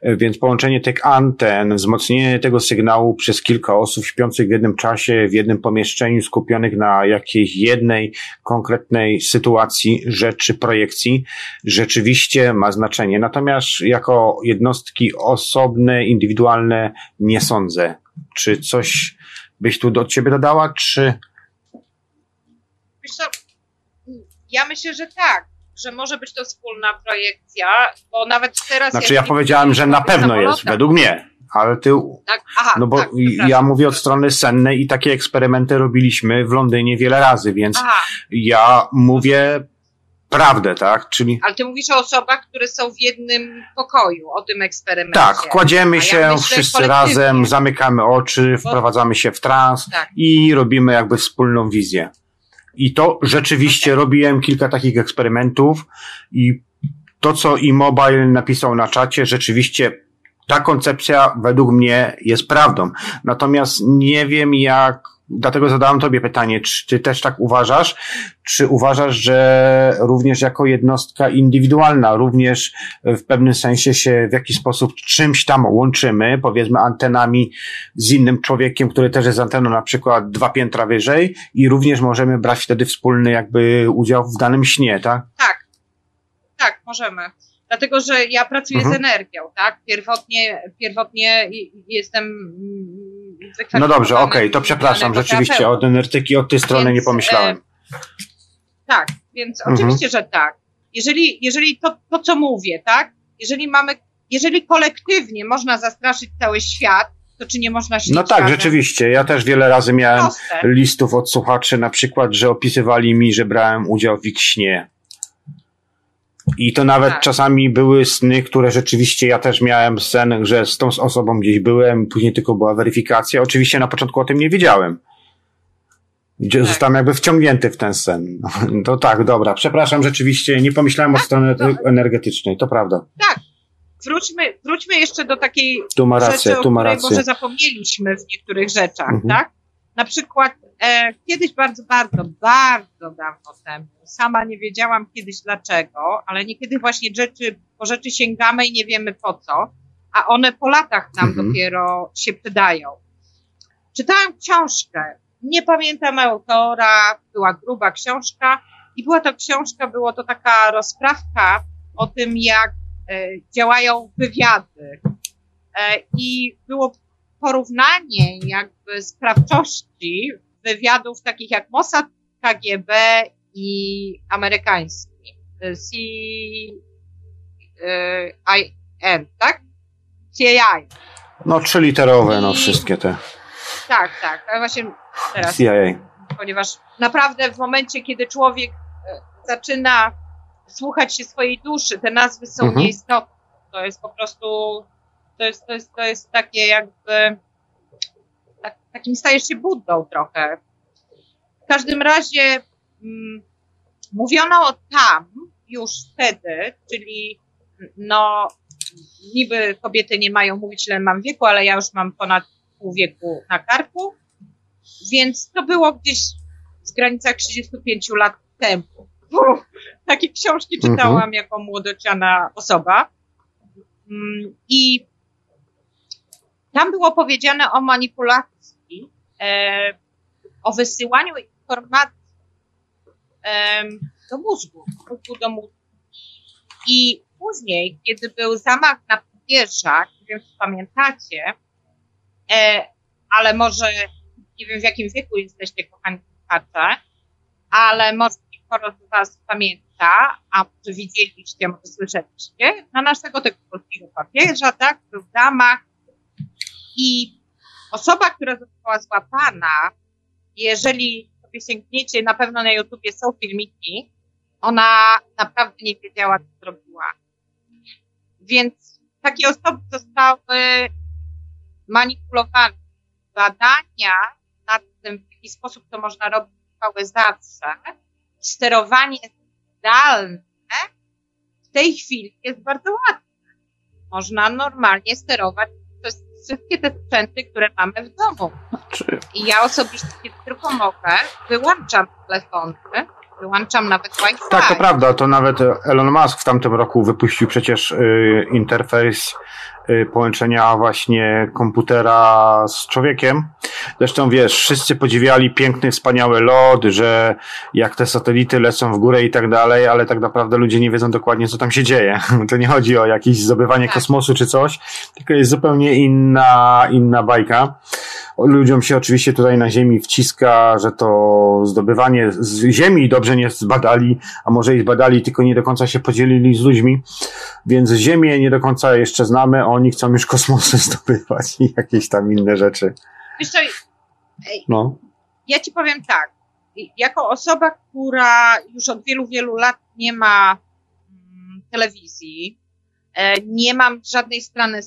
e, więc połączenie tych anten, wzmocnienie tego sygnału przez kilka osób śpiących w jednym czasie, w jednym pomieszczeniu, skupionych na jakiejś jednej konkretnej sytuacji, rzeczy, projekcji, rzeczywiście ma znaczenie. Natomiast jako jednostki osobne, indywidualne nie sądzę. Czy coś byś tu do ciebie dodała, czy... Ja myślę, że tak, że może być to wspólna projekcja, bo nawet teraz. Znaczy, ja powiedziałem, że na pewno jest, według mnie. Ale ty. Tak? Aha, no bo tak, ja mówię od strony sennej i takie eksperymenty robiliśmy w Londynie wiele razy, więc Aha. ja mówię prawdę, tak? Czyli... Ale ty mówisz o osobach, które są w jednym pokoju, o tym eksperymencie. Tak, kładziemy się ja wszyscy razem, zamykamy oczy, bo... wprowadzamy się w trans tak. i robimy jakby wspólną wizję. I to rzeczywiście robiłem kilka takich eksperymentów i to, co Immobile napisał na czacie, rzeczywiście ta koncepcja według mnie jest prawdą. Natomiast nie wiem, jak Dlatego zadałem Tobie pytanie, czy Ty też tak uważasz? Czy uważasz, że również jako jednostka indywidualna, również w pewnym sensie się w jakiś sposób czymś tam łączymy, powiedzmy antenami z innym człowiekiem, który też jest anteną na przykład dwa piętra wyżej i również możemy brać wtedy wspólny jakby udział w danym śnie, tak? Tak. Tak, możemy dlatego że ja pracuję mhm. z energią, tak? Pierwotnie, pierwotnie jestem no dobrze, okej, okay, to przepraszam, rzeczywiście od energetyki od tej strony więc, nie pomyślałem. E, tak, więc mhm. oczywiście, że tak. Jeżeli, jeżeli to, to, co mówię, tak? Jeżeli mamy, jeżeli kolektywnie można zastraszyć cały świat, to czy nie można No tak, razem? rzeczywiście. Ja też wiele razy miałem Proste. listów od słuchaczy, na przykład, że opisywali mi, że brałem udział w ich śnie. I to nawet tak. czasami były sny, które rzeczywiście ja też miałem sen, że z tą osobą gdzieś byłem, później tylko była weryfikacja. Oczywiście na początku o tym nie wiedziałem. Tak. Zostałem jakby wciągnięty w ten sen. To tak, dobra. Przepraszam, rzeczywiście nie pomyślałem tak, o stronie energetycznej, to prawda. Tak. Wróćmy, wróćmy jeszcze do takiej tu ma rację, rzeczy, tu ma rację. może zapomnieliśmy w niektórych rzeczach, mhm. tak? Na przykład e, kiedyś bardzo, bardzo, bardzo dawno temu, sama nie wiedziałam kiedyś dlaczego, ale niekiedy właśnie rzeczy, po rzeczy sięgamy i nie wiemy po co, a one po latach nam mhm. dopiero się przydają. Czytałam książkę, nie pamiętam autora, była gruba książka i była to książka, było to taka rozprawka o tym, jak e, działają wywiady i było porównanie jakby sprawczości wywiadów takich jak Mossad, KGB i amerykański. CIN, tak? CIA. No, trzy literowe, I... no wszystkie te. Tak, tak. A właśnie teraz. CIA. Ponieważ naprawdę w momencie, kiedy człowiek e, zaczyna słuchać się swojej duszy, te nazwy są mhm. nieistotne. To jest po prostu, to jest, to jest, to jest takie jakby, tak, takim stajesz się Buddą trochę. W każdym razie mówiono tam już wtedy, czyli no niby kobiety nie mają mówić, ile mam wieku, ale ja już mam ponad pół wieku na karku, więc to było gdzieś w granicach 35 lat temu. Takie książki mhm. czytałam mhm. jako młodociana osoba. Mm, I tam było powiedziane o manipulacji, e, o wysyłaniu informacji do mózgu, mózgu do mózgu. I później, kiedy był zamach na Papieża, nie wiem, czy pamiętacie, e, ale może, nie wiem w jakim wieku jesteście, kochani słuchacze, ale może sporo z Was pamięta, a może widzieliście, może słyszeliście, na naszego tego polskiego papieża, tak, był w zamach i osoba, która została złapana, jeżeli sobie sięgniecie, na pewno na YouTubie są filmiki, ona naprawdę nie wiedziała, co zrobiła. Więc takie osoby zostały manipulowane. Badania nad tym, w jaki sposób to można robić w zawsze, sterowanie zdalne w tej chwili jest bardzo łatwe. Można normalnie sterować wszystkie te sprzęty, które mamy w domu. I ja osobiście, kiedy tylko mogę, wyłączam telefony, wyłączam nawet Wi-Fi. Tak, to prawda, to nawet Elon Musk w tamtym roku wypuścił przecież y, interfejs y, połączenia właśnie komputera z człowiekiem. Zresztą wiesz, wszyscy podziwiali piękny, wspaniały lot, że jak te satelity lecą w górę i tak dalej, ale tak naprawdę ludzie nie wiedzą dokładnie, co tam się dzieje. To nie chodzi o jakieś zdobywanie tak. kosmosu czy coś, tylko jest zupełnie inna, inna bajka. Ludziom się oczywiście tutaj na Ziemi wciska, że to zdobywanie z Ziemi dobrze nie zbadali, a może i zbadali, tylko nie do końca się podzielili z ludźmi, więc Ziemię nie do końca jeszcze znamy, oni chcą już kosmosy zdobywać i jakieś tam inne rzeczy. Wiesz co, no. ja ci powiem tak, jako osoba, która już od wielu, wielu lat nie ma mm, telewizji, nie mam żadnej strony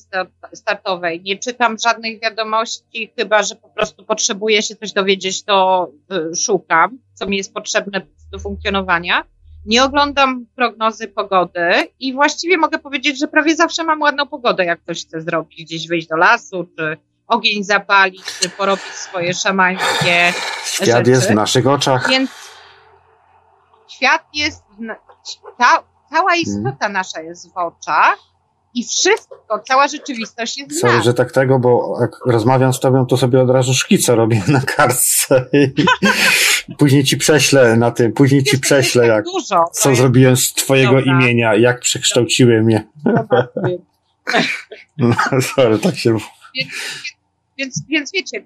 startowej, nie czytam żadnych wiadomości, chyba że po prostu potrzebuję się coś dowiedzieć, to e, szukam, co mi jest potrzebne do funkcjonowania. Nie oglądam prognozy pogody i właściwie mogę powiedzieć, że prawie zawsze mam ładną pogodę, jak ktoś chce zrobić, gdzieś wyjść do lasu, czy ogień zapalić, czy porobić swoje szamańskie Świat rzeczy. jest w naszych oczach. Więc świat jest, ta, cała mhm. istota nasza jest w oczach i wszystko, cała rzeczywistość jest Sorry, że tak tego, bo jak rozmawiam z tobą, to sobie od razu szkice robię na kartce później ci prześlę na tym, później ci prześlę, tak jak, dużo, co zrobiłem z twojego Dobra. imienia, jak przekształciłem je. no, sorry, tak się... Więc, więc, więc wiecie,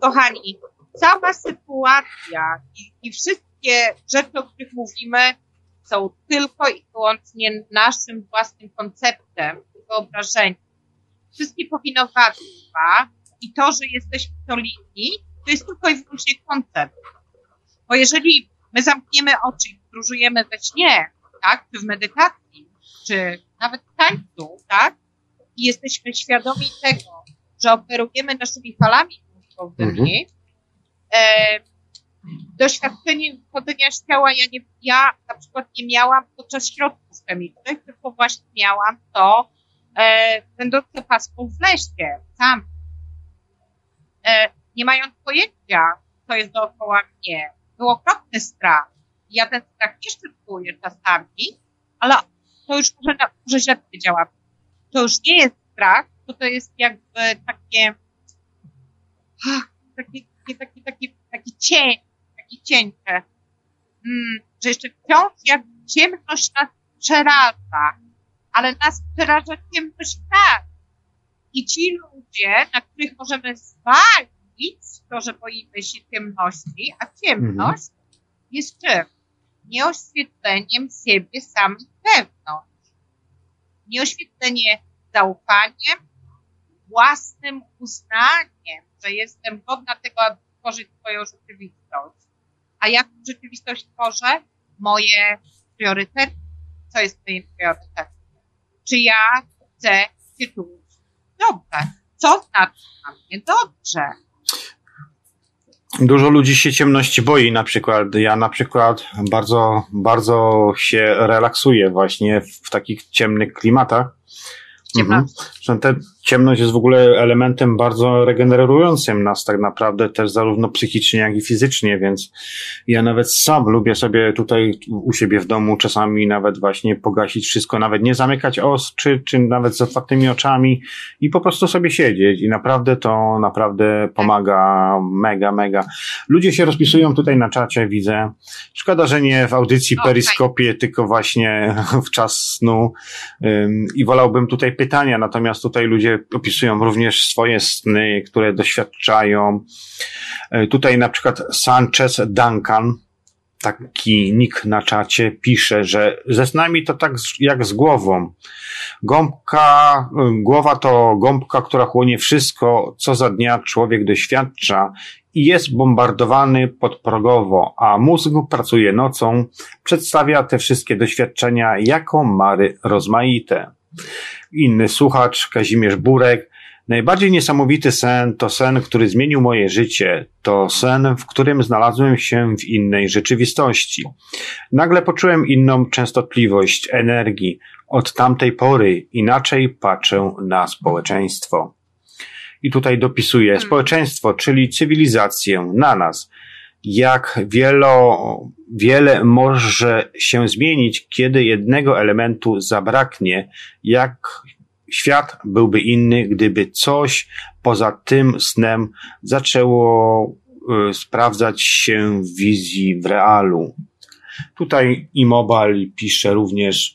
kochani, cała sytuacja i, i wszystkie rzeczy, o których mówimy, są tylko i wyłącznie naszym własnym konceptem, wyobrażeniem. Wszystkie powinowactwa i to, że jesteśmy solidni, to jest tylko i wyłącznie koncept. Bo jeżeli my zamkniemy oczy i podróżujemy we śnie, tak, czy w medytacji, czy nawet w tańcu, tak, i jesteśmy świadomi tego, że operujemy naszymi falami mózgowymi, mhm. e, doświadczenie wchodzenia z ciała ja, nie, ja na przykład nie miałam podczas środków chemicznych, tylko właśnie miałam to e, będące paską w lesie, sam. E, nie mając pojęcia, co jest dookoła mnie. Był okropny strach. Ja ten strach jeszcze czuję czasami, ale to już może, może źle powiedziałam. To już nie jest strach, to to jest jakby takie, taki, taki, taki, taki, taki cień, i cienkie. Mm, że jeszcze wciąż jak ciemność nas przeraża, ale nas przeraża ciemność tak. I ci ludzie, na których możemy zwalić to, że boimy się ciemności, a ciemność mhm. jest czym? Nieoświetleniem siebie samych wewnątrz. Nieoświetlenie zaufaniem, własnym uznaniem, że jestem godna tego, aby tworzyć swoją rzeczywistość. A jak rzeczywistość tworzę? Moje priorytety. Co jest moim priorytetem? Czy ja chcę się czuć dobrze? Co znaczy dla mnie dobrze? Dużo ludzi się ciemności boi, na przykład. Ja na przykład bardzo, bardzo się relaksuję właśnie w takich ciemnych klimatach Mhm. Te, ciemność jest w ogóle elementem bardzo regenerującym nas tak naprawdę też zarówno psychicznie, jak i fizycznie, więc ja nawet sam lubię sobie tutaj u siebie w domu czasami nawet właśnie pogasić wszystko, nawet nie zamykać os, czy, nawet z otwartymi oczami i po prostu sobie siedzieć i naprawdę to naprawdę pomaga mega, mega. Ludzie się rozpisują tutaj na czacie, widzę. Szkoda, że nie w audycji Periskopie, tylko właśnie w czas snu i wolałbym tutaj pytania, natomiast tutaj ludzie opisują również swoje sny, które doświadczają. E, tutaj na przykład Sanchez Duncan, taki nick na czacie, pisze, że ze snami to tak jak z głową. Gąbka, e, głowa to gąbka, która chłonie wszystko, co za dnia człowiek doświadcza i jest bombardowany podprogowo, a mózg pracuje nocą, przedstawia te wszystkie doświadczenia jako mary rozmaite inny słuchacz, Kazimierz Burek. Najbardziej niesamowity sen to sen, który zmienił moje życie. To sen, w którym znalazłem się w innej rzeczywistości. Nagle poczułem inną częstotliwość energii. Od tamtej pory inaczej patrzę na społeczeństwo. I tutaj dopisuję hmm. społeczeństwo, czyli cywilizację na nas. Jak wielo, wiele może się zmienić, kiedy jednego elementu zabraknie, jak świat byłby inny, gdyby coś poza tym snem zaczęło y, sprawdzać się w wizji w realu. Tutaj Immobile pisze również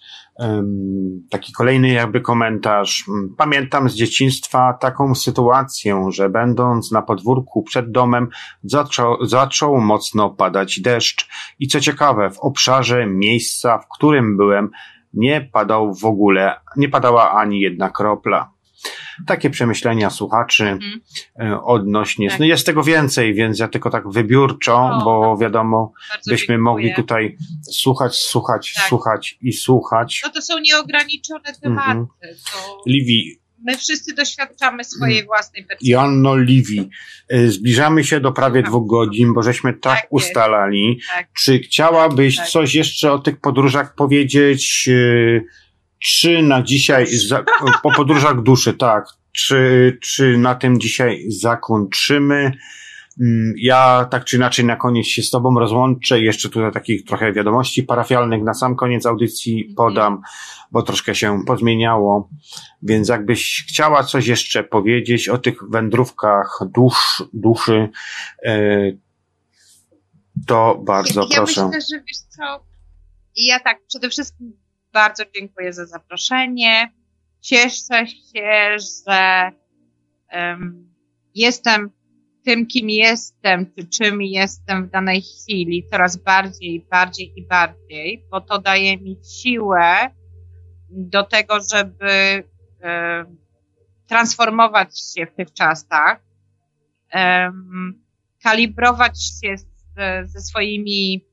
taki kolejny jakby komentarz. Pamiętam z dzieciństwa taką sytuację, że będąc na podwórku przed domem zaczął, zaczął mocno padać deszcz i co ciekawe w obszarze miejsca, w którym byłem nie padał w ogóle, nie padała ani jedna kropla. Takie przemyślenia słuchaczy mm. odnośnie. Tak. No jest tego więcej, więc ja tylko tak wybiórczo, o, bo wiadomo, byśmy dziękuję. mogli tutaj słuchać, słuchać, tak. słuchać i słuchać. No to są nieograniczone tematy. Mm -hmm. Livi, my wszyscy doświadczamy swojej mm. własnej percepcji. Joanno Livi, y, zbliżamy się do prawie tak. dwóch godzin, bo żeśmy tak, tak ustalali. Tak. Czy chciałabyś tak. coś jeszcze o tych podróżach powiedzieć? Czy na dzisiaj, za, po podróżach duszy, tak. Czy, czy na tym dzisiaj zakończymy? Mm, ja tak czy inaczej na koniec się z Tobą rozłączę. Jeszcze tutaj takich trochę wiadomości parafialnych na sam koniec audycji mhm. podam, bo troszkę się pozmieniało. Więc jakbyś chciała coś jeszcze powiedzieć o tych wędrówkach dusz, duszy, e, to bardzo ja, proszę. Ja myślę, że wiesz co, ja tak przede wszystkim bardzo dziękuję za zaproszenie. Cieszę się, że um, jestem tym, kim jestem, czy czym jestem w danej chwili, coraz bardziej, bardziej i bardziej, bo to daje mi siłę do tego, żeby transformować się w tych czasach, kalibrować się z, ze swoimi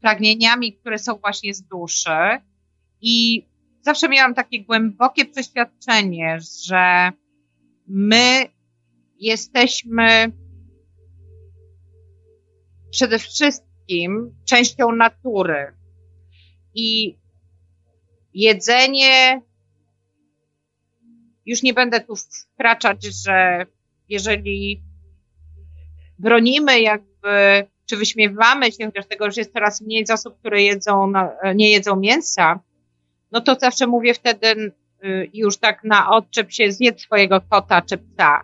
pragnieniami, które są właśnie z duszy. I zawsze miałam takie głębokie przeświadczenie, że my jesteśmy przede wszystkim częścią natury. I jedzenie, już nie będę tu wkraczać, że jeżeli bronimy jakby, czy wyśmiewamy się, chociaż tego już jest coraz mniej osób, które jedzą, nie jedzą mięsa, no to zawsze mówię wtedy y, już tak na odczep się zjedz swojego kota czy psa.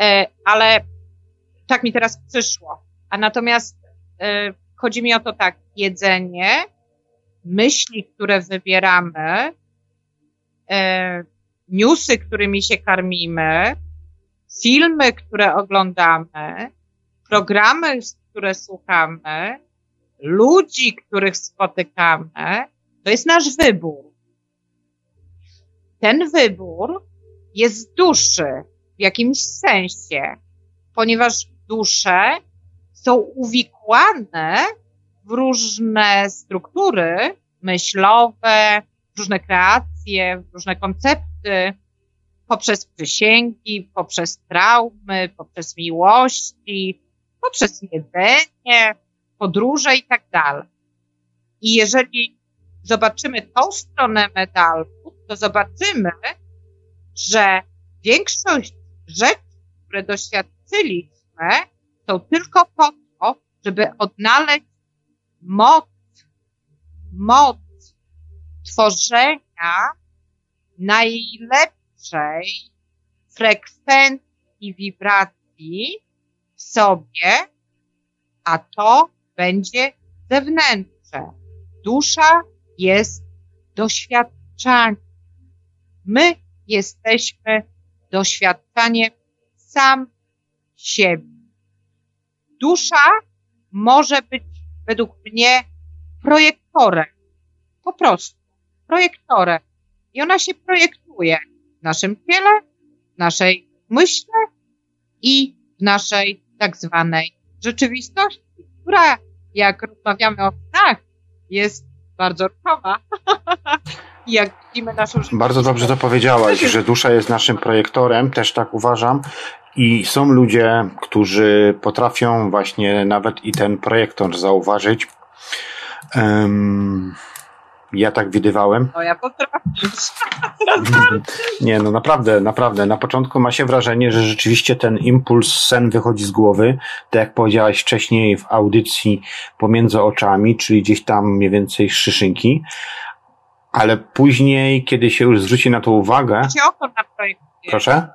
E, ale tak mi teraz przyszło. A natomiast y, chodzi mi o to tak, jedzenie, myśli, które wybieramy, y, newsy, którymi się karmimy, filmy, które oglądamy, programy, które słuchamy, ludzi, których spotykamy, to jest nasz wybór. Ten wybór jest duszy w jakimś sensie, ponieważ dusze są uwikłane w różne struktury myślowe, w różne kreacje, w różne koncepty, poprzez przysięgi, poprzez traumy, poprzez miłości, poprzez jedzenie, podróże i tak dalej. I jeżeli zobaczymy tą stronę medalu, to zobaczymy, że większość rzeczy, które doświadczyliśmy, są tylko po to, żeby odnaleźć moc, moc tworzenia najlepszej frekwencji wibracji w sobie, a to będzie zewnętrzne. Dusza jest doświadczaniem. My jesteśmy doświadczaniem sam siebie. Dusza może być według mnie projektorem. Po prostu. Projektorem. I ona się projektuje w naszym ciele, w naszej myśle i w naszej tak zwanej rzeczywistości, która, jak rozmawiamy o snach, jest bardzo ruchoma. jak widzimy naszą Bardzo dobrze to powiedziałaś, że dusza jest naszym projektorem, też tak uważam. I są ludzie, którzy potrafią właśnie nawet i ten projektor zauważyć. Um, ja tak widywałem. No ja potrafię. Nie, no naprawdę, naprawdę. Na początku ma się wrażenie, że rzeczywiście ten impuls, sen wychodzi z głowy, tak jak powiedziałaś wcześniej w audycji pomiędzy oczami, czyli gdzieś tam mniej więcej szyszynki, ale później, kiedy się już zwróci na to uwagę... Gdzie oko na projektuje. Proszę?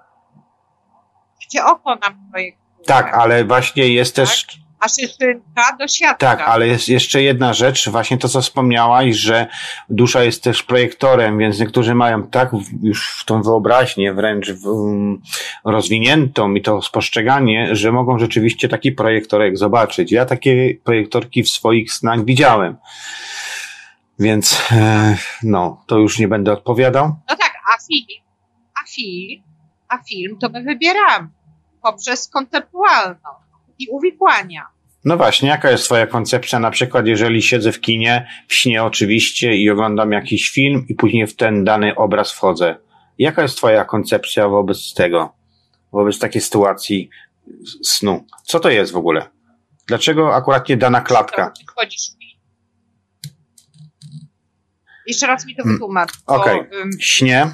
Gdzie oko na projektuje. Tak, ale właśnie jest tak? też a szynka do świata. Tak, ale jest jeszcze jedna rzecz, właśnie to, co wspomniałaś, że dusza jest też projektorem, więc niektórzy mają tak już w tą wyobraźnię wręcz um, rozwiniętą i to spostrzeganie, że mogą rzeczywiście taki projektorek zobaczyć. Ja takie projektorki w swoich snach widziałem. Więc e, no, to już nie będę odpowiadał. No tak, a film, a film, a film to my wybieramy poprzez konceptualną i uwikłania. No właśnie, jaka jest Twoja koncepcja? Na przykład, jeżeli siedzę w kinie, w śnie oczywiście i oglądam jakiś film i później w ten dany obraz wchodzę. Jaka jest Twoja koncepcja wobec tego, wobec takiej sytuacji snu? Co to jest w ogóle? Dlaczego akurat nie dana klatka? Wchodzisz Jeszcze raz mi to mm, wytłumacz. Okej. Okay. Śnie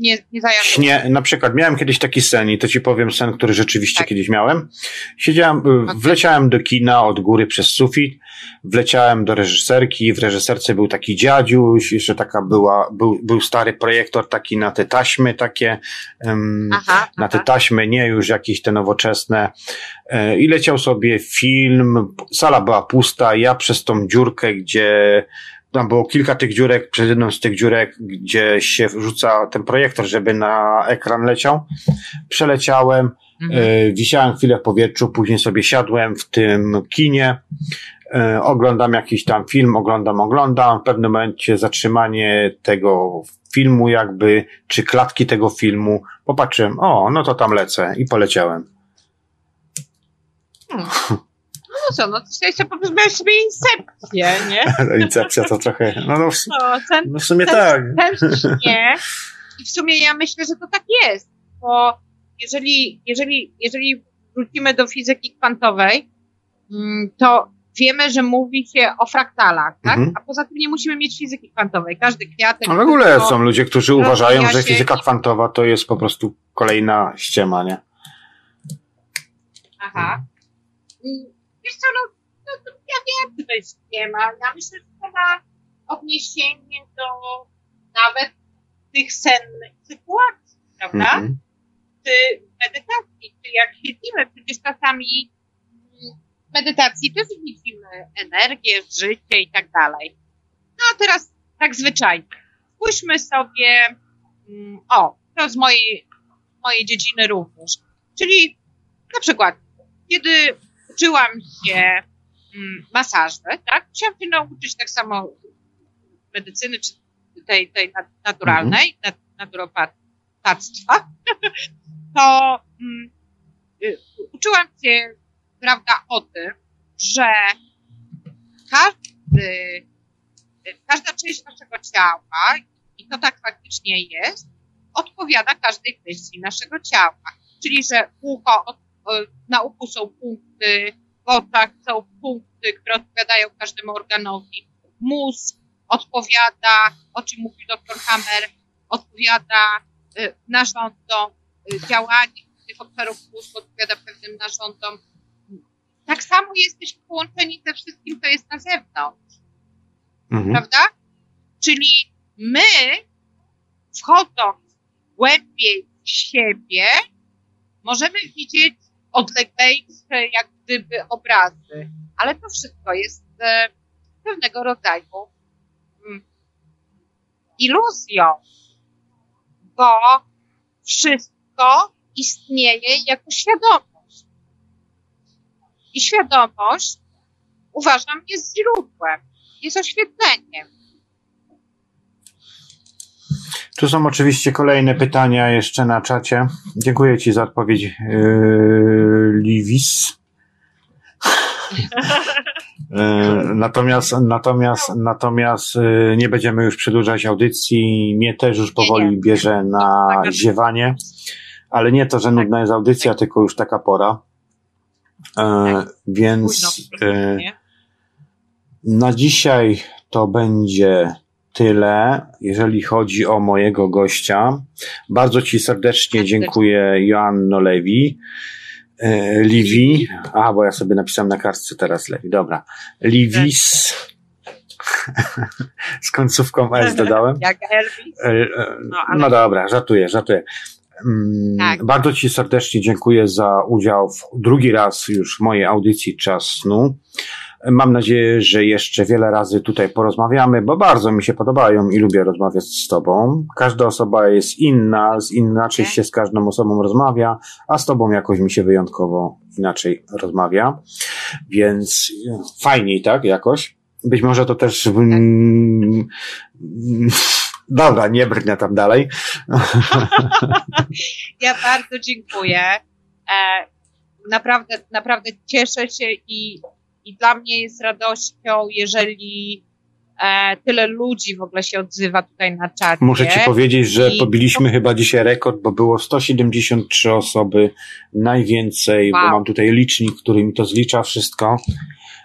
nie, nie. Śnie, na przykład miałem kiedyś taki sen i to ci powiem sen, który rzeczywiście tak. kiedyś miałem. Siedziałem, y, wleciałem do kina od góry przez sufit, wleciałem do reżyserki, w reżyserce był taki dziadziuś, jeszcze taka była, był, był stary projektor taki na te taśmy takie, um, aha, na te taśmy, nie już jakieś te nowoczesne e, i leciał sobie film, sala była pusta, ja przez tą dziurkę, gdzie tam było kilka tych dziurek, przez jedną z tych dziurek, gdzie się wrzuca ten projektor, żeby na ekran leciał. Przeleciałem, mhm. y, wisiałem chwilę w powietrzu, później sobie siadłem w tym kinie, y, oglądam jakiś tam film, oglądam, oglądam, w pewnym momencie zatrzymanie tego filmu jakby, czy klatki tego filmu, popatrzyłem, o, no to tam lecę i poleciałem. Hmm. No co, no to jeszcze powiesz sobie incepcję, nie? No, incepcja to trochę, no, no, w, no, ten, no w sumie ten, tak. Ten nie. I w sumie ja myślę, że to tak jest, bo jeżeli, jeżeli, jeżeli wrócimy do fizyki kwantowej, mm, to wiemy, że mówi się o fraktalach, tak? Mhm. A poza tym nie musimy mieć fizyki kwantowej. Każdy kwiatek... Ale w ogóle są ludzie, którzy uważają, że fizyka kwantowa to jest po prostu kolejna ściema, nie? Aha. Mm, Wiesz co, no, no, ja wiem, to jest ściema. Ja myślę, że to ma odniesienie do nawet tych sennych sytuacji, prawda? Mm -hmm. Czy medytacji, czy jak siedzimy, przecież czasami w medytacji też widzimy energię, życie i tak dalej. No a teraz tak zwyczajnie. Spójrzmy sobie, mm, o, to z mojej, mojej dziedziny również. Czyli na przykład, kiedy uczyłam się mm, masażu, tak, musiałam się nauczyć tak samo medycyny, czy tej, tej naturalnej, mhm. naturopatstwa, to um, uczyłam się, prawda, o tym, że każdy, każda część naszego ciała, i to tak faktycznie jest, odpowiada każdej kwestii naszego ciała. Czyli, że ucho, na uchu są punkty, w oczach są punkty, które odpowiadają każdemu organowi. Mózg odpowiada, o czym mówił dr Hammer, odpowiada y, narządom, y, działanie tych obszarów mózgu odpowiada pewnym narządom. Tak samo jesteśmy połączeni ze wszystkim, co jest na zewnątrz. Mhm. Prawda? Czyli my, wchodząc głębiej w siebie, możemy widzieć odleglejsze jak gdyby obrazy, ale to wszystko jest e, pewnego rodzaju mm, iluzją, bo wszystko istnieje jako świadomość. I świadomość, uważam, jest źródłem, jest oświetleniem. Tu są oczywiście kolejne pytania jeszcze na czacie. Dziękuję Ci za odpowiedź, yy, Liwis. Yy, natomiast, natomiast, natomiast yy, nie będziemy już przedłużać audycji. Mnie też już powoli bierze na ziewanie, ale nie to, że nudna jest audycja, tylko już taka pora. Tak. Więc na dzisiaj to będzie tyle, jeżeli chodzi o mojego gościa. Bardzo Ci serdecznie dziękuję, Joanno Lewi. E, Liwi, a bo ja sobie napisałem na kartce teraz Lewi, dobra. Liwis, z końcówką S dodałem. Jak Elvis? E, e, no, ale... no dobra, żartuję, żartuję. Mm, tak. Bardzo Ci serdecznie dziękuję za udział w drugi raz już w mojej audycji Czas Snu. Mam nadzieję, że jeszcze wiele razy tutaj porozmawiamy, bo bardzo mi się podobają i lubię rozmawiać z Tobą. Każda osoba jest inna, z inaczej się z każdą osobą rozmawia, a z Tobą jakoś mi się wyjątkowo inaczej rozmawia. Więc fajniej, tak? Jakoś. Być może to też. Mm, dobra, nie brnę tam dalej. Ja bardzo dziękuję. E, naprawdę, naprawdę cieszę się i i dla mnie jest radością, jeżeli e, tyle ludzi w ogóle się odzywa tutaj na czacie. Muszę Ci powiedzieć, że I pobiliśmy chyba dzisiaj rekord, bo było 173 osoby, najwięcej, wow. bo mam tutaj licznik, który mi to zlicza wszystko.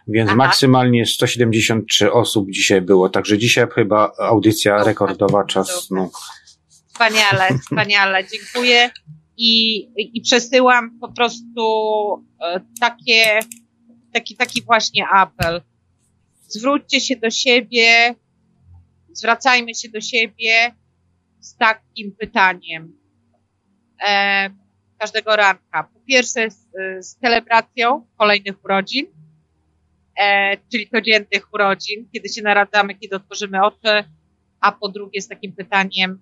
Więc Aha. maksymalnie 173 osób dzisiaj było. Także dzisiaj chyba audycja rekordowa czas. No. Wspaniale, wspaniale. Dziękuję. I, I przesyłam po prostu e, takie taki, taki właśnie apel. Zwróćcie się do siebie, zwracajmy się do siebie z takim pytaniem e, każdego ranka. Po pierwsze z, z celebracją kolejnych urodzin, e, czyli codziennych urodzin, kiedy się naradzamy, kiedy otworzymy oczy, a po drugie z takim pytaniem,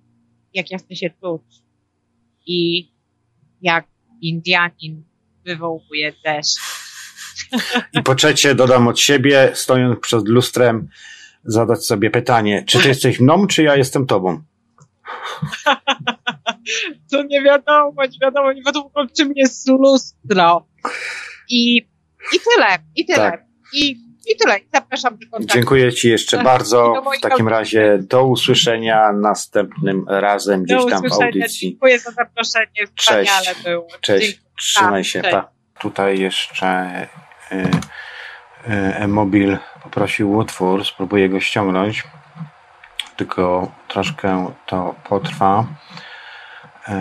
jak ja chcę się czuć i jak Indianin wywołuje deszcz. I po trzecie, dodam od siebie, stojąc przed lustrem, zadać sobie pytanie, czy ty jesteś mną, czy ja jestem tobą? To nie wiadomo, nie wiadomo, nie wiadomo, czym jest lustro. I, i tyle, i tyle. Tak. I, I tyle. Zapraszam do kontaktu. Dziękuję Ci jeszcze bardzo. W takim razie do usłyszenia następnym razem gdzieś tam w audycji. Dziękuję za zaproszenie. Wspaniale Cześć. było. Cześć. Dziękuję. Trzymaj się. Pa. Tutaj jeszcze e-mobil poprosił utwór, spróbuję go ściągnąć, tylko troszkę to potrwa, y,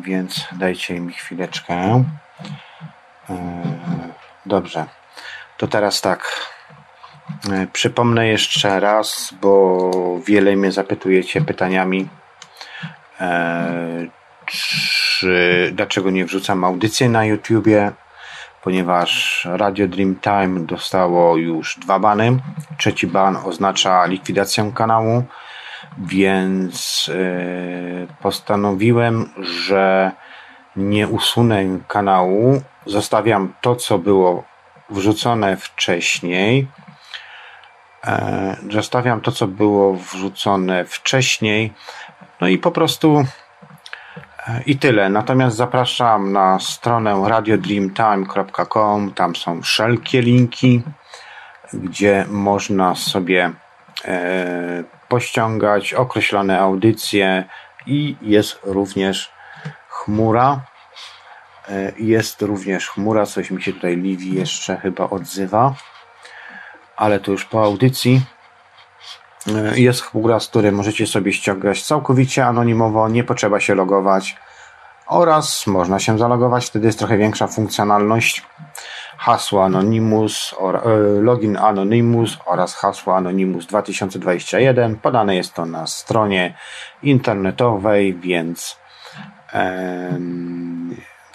więc dajcie mi chwileczkę. Dobrze, to teraz tak. Przypomnę jeszcze raz, bo wiele mnie zapytujecie pytaniami, czy, dlaczego nie wrzucam audycji na YouTubie ponieważ Radio Dreamtime dostało już dwa bany. Trzeci ban oznacza likwidację kanału. więc postanowiłem, że nie usunę kanału, zostawiam to, co było wrzucone wcześniej. E, zostawiam to, co było wrzucone wcześniej. No i po prostu e, i tyle. Natomiast zapraszam na stronę radiodreamtime.com. Tam są wszelkie linki, gdzie można sobie e, pościągać określone audycje i jest również chmura. E, jest również chmura, coś mi się tutaj Livi jeszcze chyba odzywa, ale to już po audycji. E, jest chmura, z której możecie sobie ściągać całkowicie anonimowo, nie potrzeba się logować oraz można się zalogować, wtedy jest trochę większa funkcjonalność. Hasło Anonymous, e, login Anonymous oraz hasło Anonymous 2021. Podane jest to na stronie internetowej, więc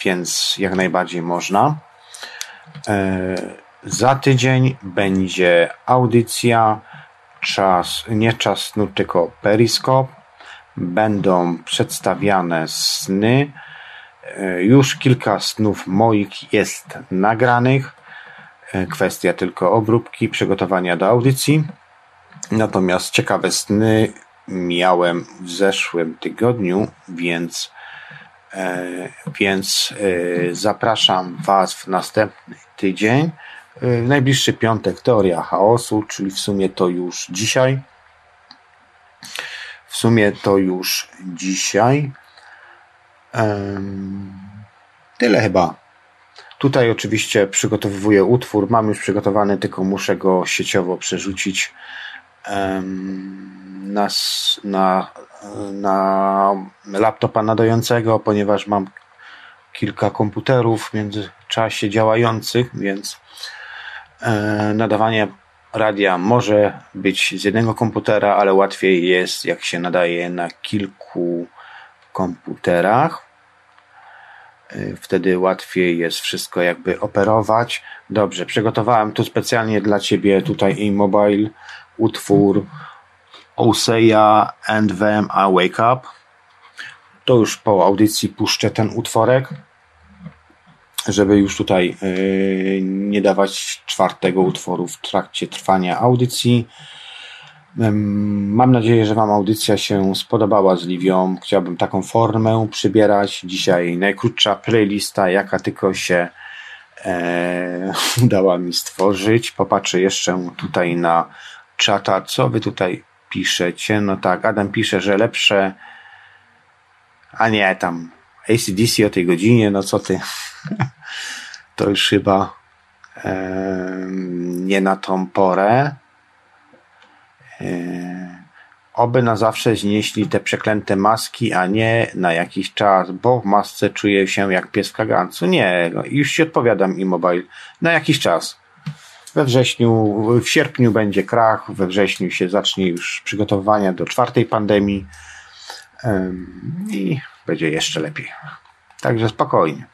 więc jak najbardziej można. E, za tydzień będzie audycja, czas, nie czas snu, tylko periskop. Będą przedstawiane sny. E, już kilka snów moich jest nagranych. E, kwestia tylko obróbki, przygotowania do audycji. Natomiast ciekawe sny miałem w zeszłym tygodniu, więc E, więc zapraszam Was w następny tydzień. E, najbliższy piątek teoria chaosu, czyli w sumie to już dzisiaj. W sumie to już dzisiaj. Tyle chyba. Tutaj oczywiście przygotowuję utwór. Mam już przygotowany, tylko muszę go sieciowo przerzucić na, na na laptopa nadającego, ponieważ mam kilka komputerów w międzyczasie działających, więc nadawanie radia może być z jednego komputera, ale łatwiej jest, jak się nadaje na kilku komputerach. E, wtedy łatwiej jest wszystko jakby operować. Dobrze, przygotowałem tu specjalnie dla Ciebie tutaj e-mobile utwór Oseja and Them I Wake Up. To już po audycji puszczę ten utworek, żeby już tutaj yy, nie dawać czwartego utworu w trakcie trwania audycji. Mam nadzieję, że Wam audycja się spodobała z Liwią. Chciałbym taką formę przybierać. Dzisiaj najkrótsza playlista, jaka tylko się e, mi stworzyć. Popatrzę jeszcze tutaj na czata, co Wy tutaj piszecie. No tak, Adam pisze, że lepsze. A nie, tam ACDC o tej godzinie, no co ty. to już chyba e, nie na tą porę. E, oby na zawsze znieśli te przeklęte maski, a nie na jakiś czas, bo w masce czuję się jak pies w kagancu. Nie, no, już ci odpowiadam iMobile. Na jakiś czas. We wrześniu, w sierpniu będzie krach, we wrześniu się zacznie już przygotowania do czwartej pandemii i będzie jeszcze lepiej. Także spokojnie.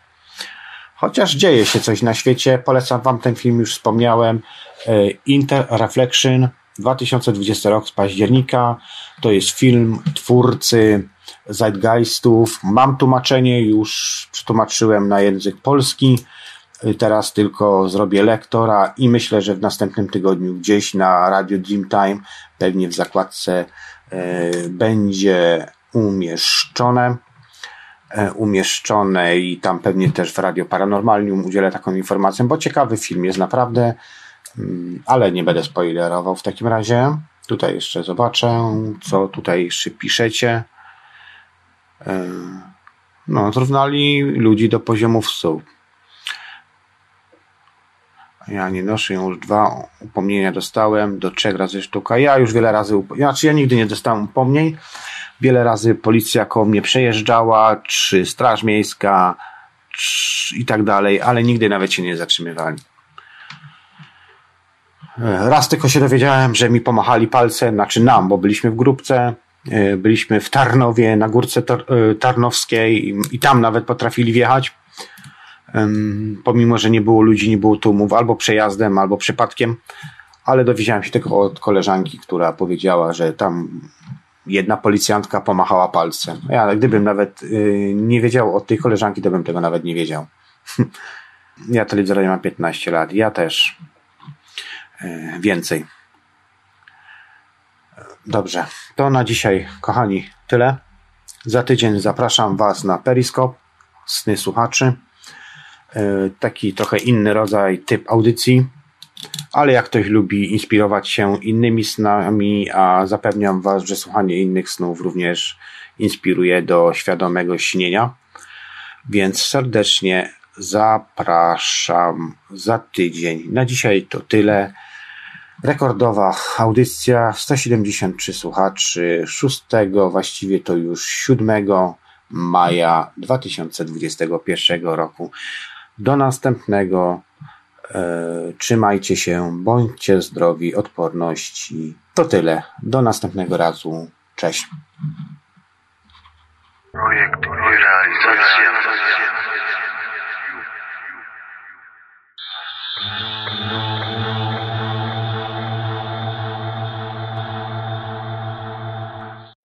Chociaż dzieje się coś na świecie, polecam Wam ten film, już wspomniałem. E, Inter Reflection 2020 rok z października. To jest film twórcy Zeitgeistów. Mam tłumaczenie, już przetłumaczyłem na język polski. Teraz tylko zrobię lektora i myślę, że w następnym tygodniu gdzieś na Radio Dreamtime, pewnie w zakładce e, będzie umieszczone e, umieszczone i tam pewnie też w Radio Paranormalium udzielę taką informację, bo ciekawy film jest naprawdę, mm, ale nie będę spoilerował w takim razie. Tutaj jeszcze zobaczę, co tutaj jeszcze piszecie. E, no, zrównali ludzi do poziomów stóp. Ja nie noszę już dwa upomnienia dostałem, do trzech razy sztuka. Ja już wiele razy, znaczy ja nigdy nie dostałem upomnień. Wiele razy policja koło mnie przejeżdżała, czy straż miejska, czy i tak dalej, ale nigdy nawet się nie zatrzymywali. Raz tylko się dowiedziałem, że mi pomachali palce, znaczy nam, bo byliśmy w grupce, e, byliśmy w Tarnowie, na górce e, Tarnowskiej i tam nawet potrafili wjechać pomimo, że nie było ludzi, nie było tłumów, albo przejazdem, albo przypadkiem, ale dowiedziałem się tego od koleżanki, która powiedziała, że tam jedna policjantka pomachała palcem. Ja, gdybym nawet y, nie wiedział o tej koleżanki, to bym tego nawet nie wiedział. ja telewizorowi mam 15 lat. Ja też y, więcej. Dobrze. To na dzisiaj, kochani, tyle. Za tydzień zapraszam Was na Periskop, sny słuchaczy. Y, taki trochę inny rodzaj, typ audycji ale jak ktoś lubi inspirować się innymi snami, a zapewniam Was, że słuchanie innych snów również inspiruje do świadomego śnienia. Więc serdecznie zapraszam za tydzień. Na dzisiaj to tyle. Rekordowa audycja 173 słuchaczy 6, właściwie to już 7 maja 2021 roku. Do następnego trzymajcie się, bądźcie zdrowi, odporności. To tyle. Do następnego razu. Cześć. Projekt realizacja.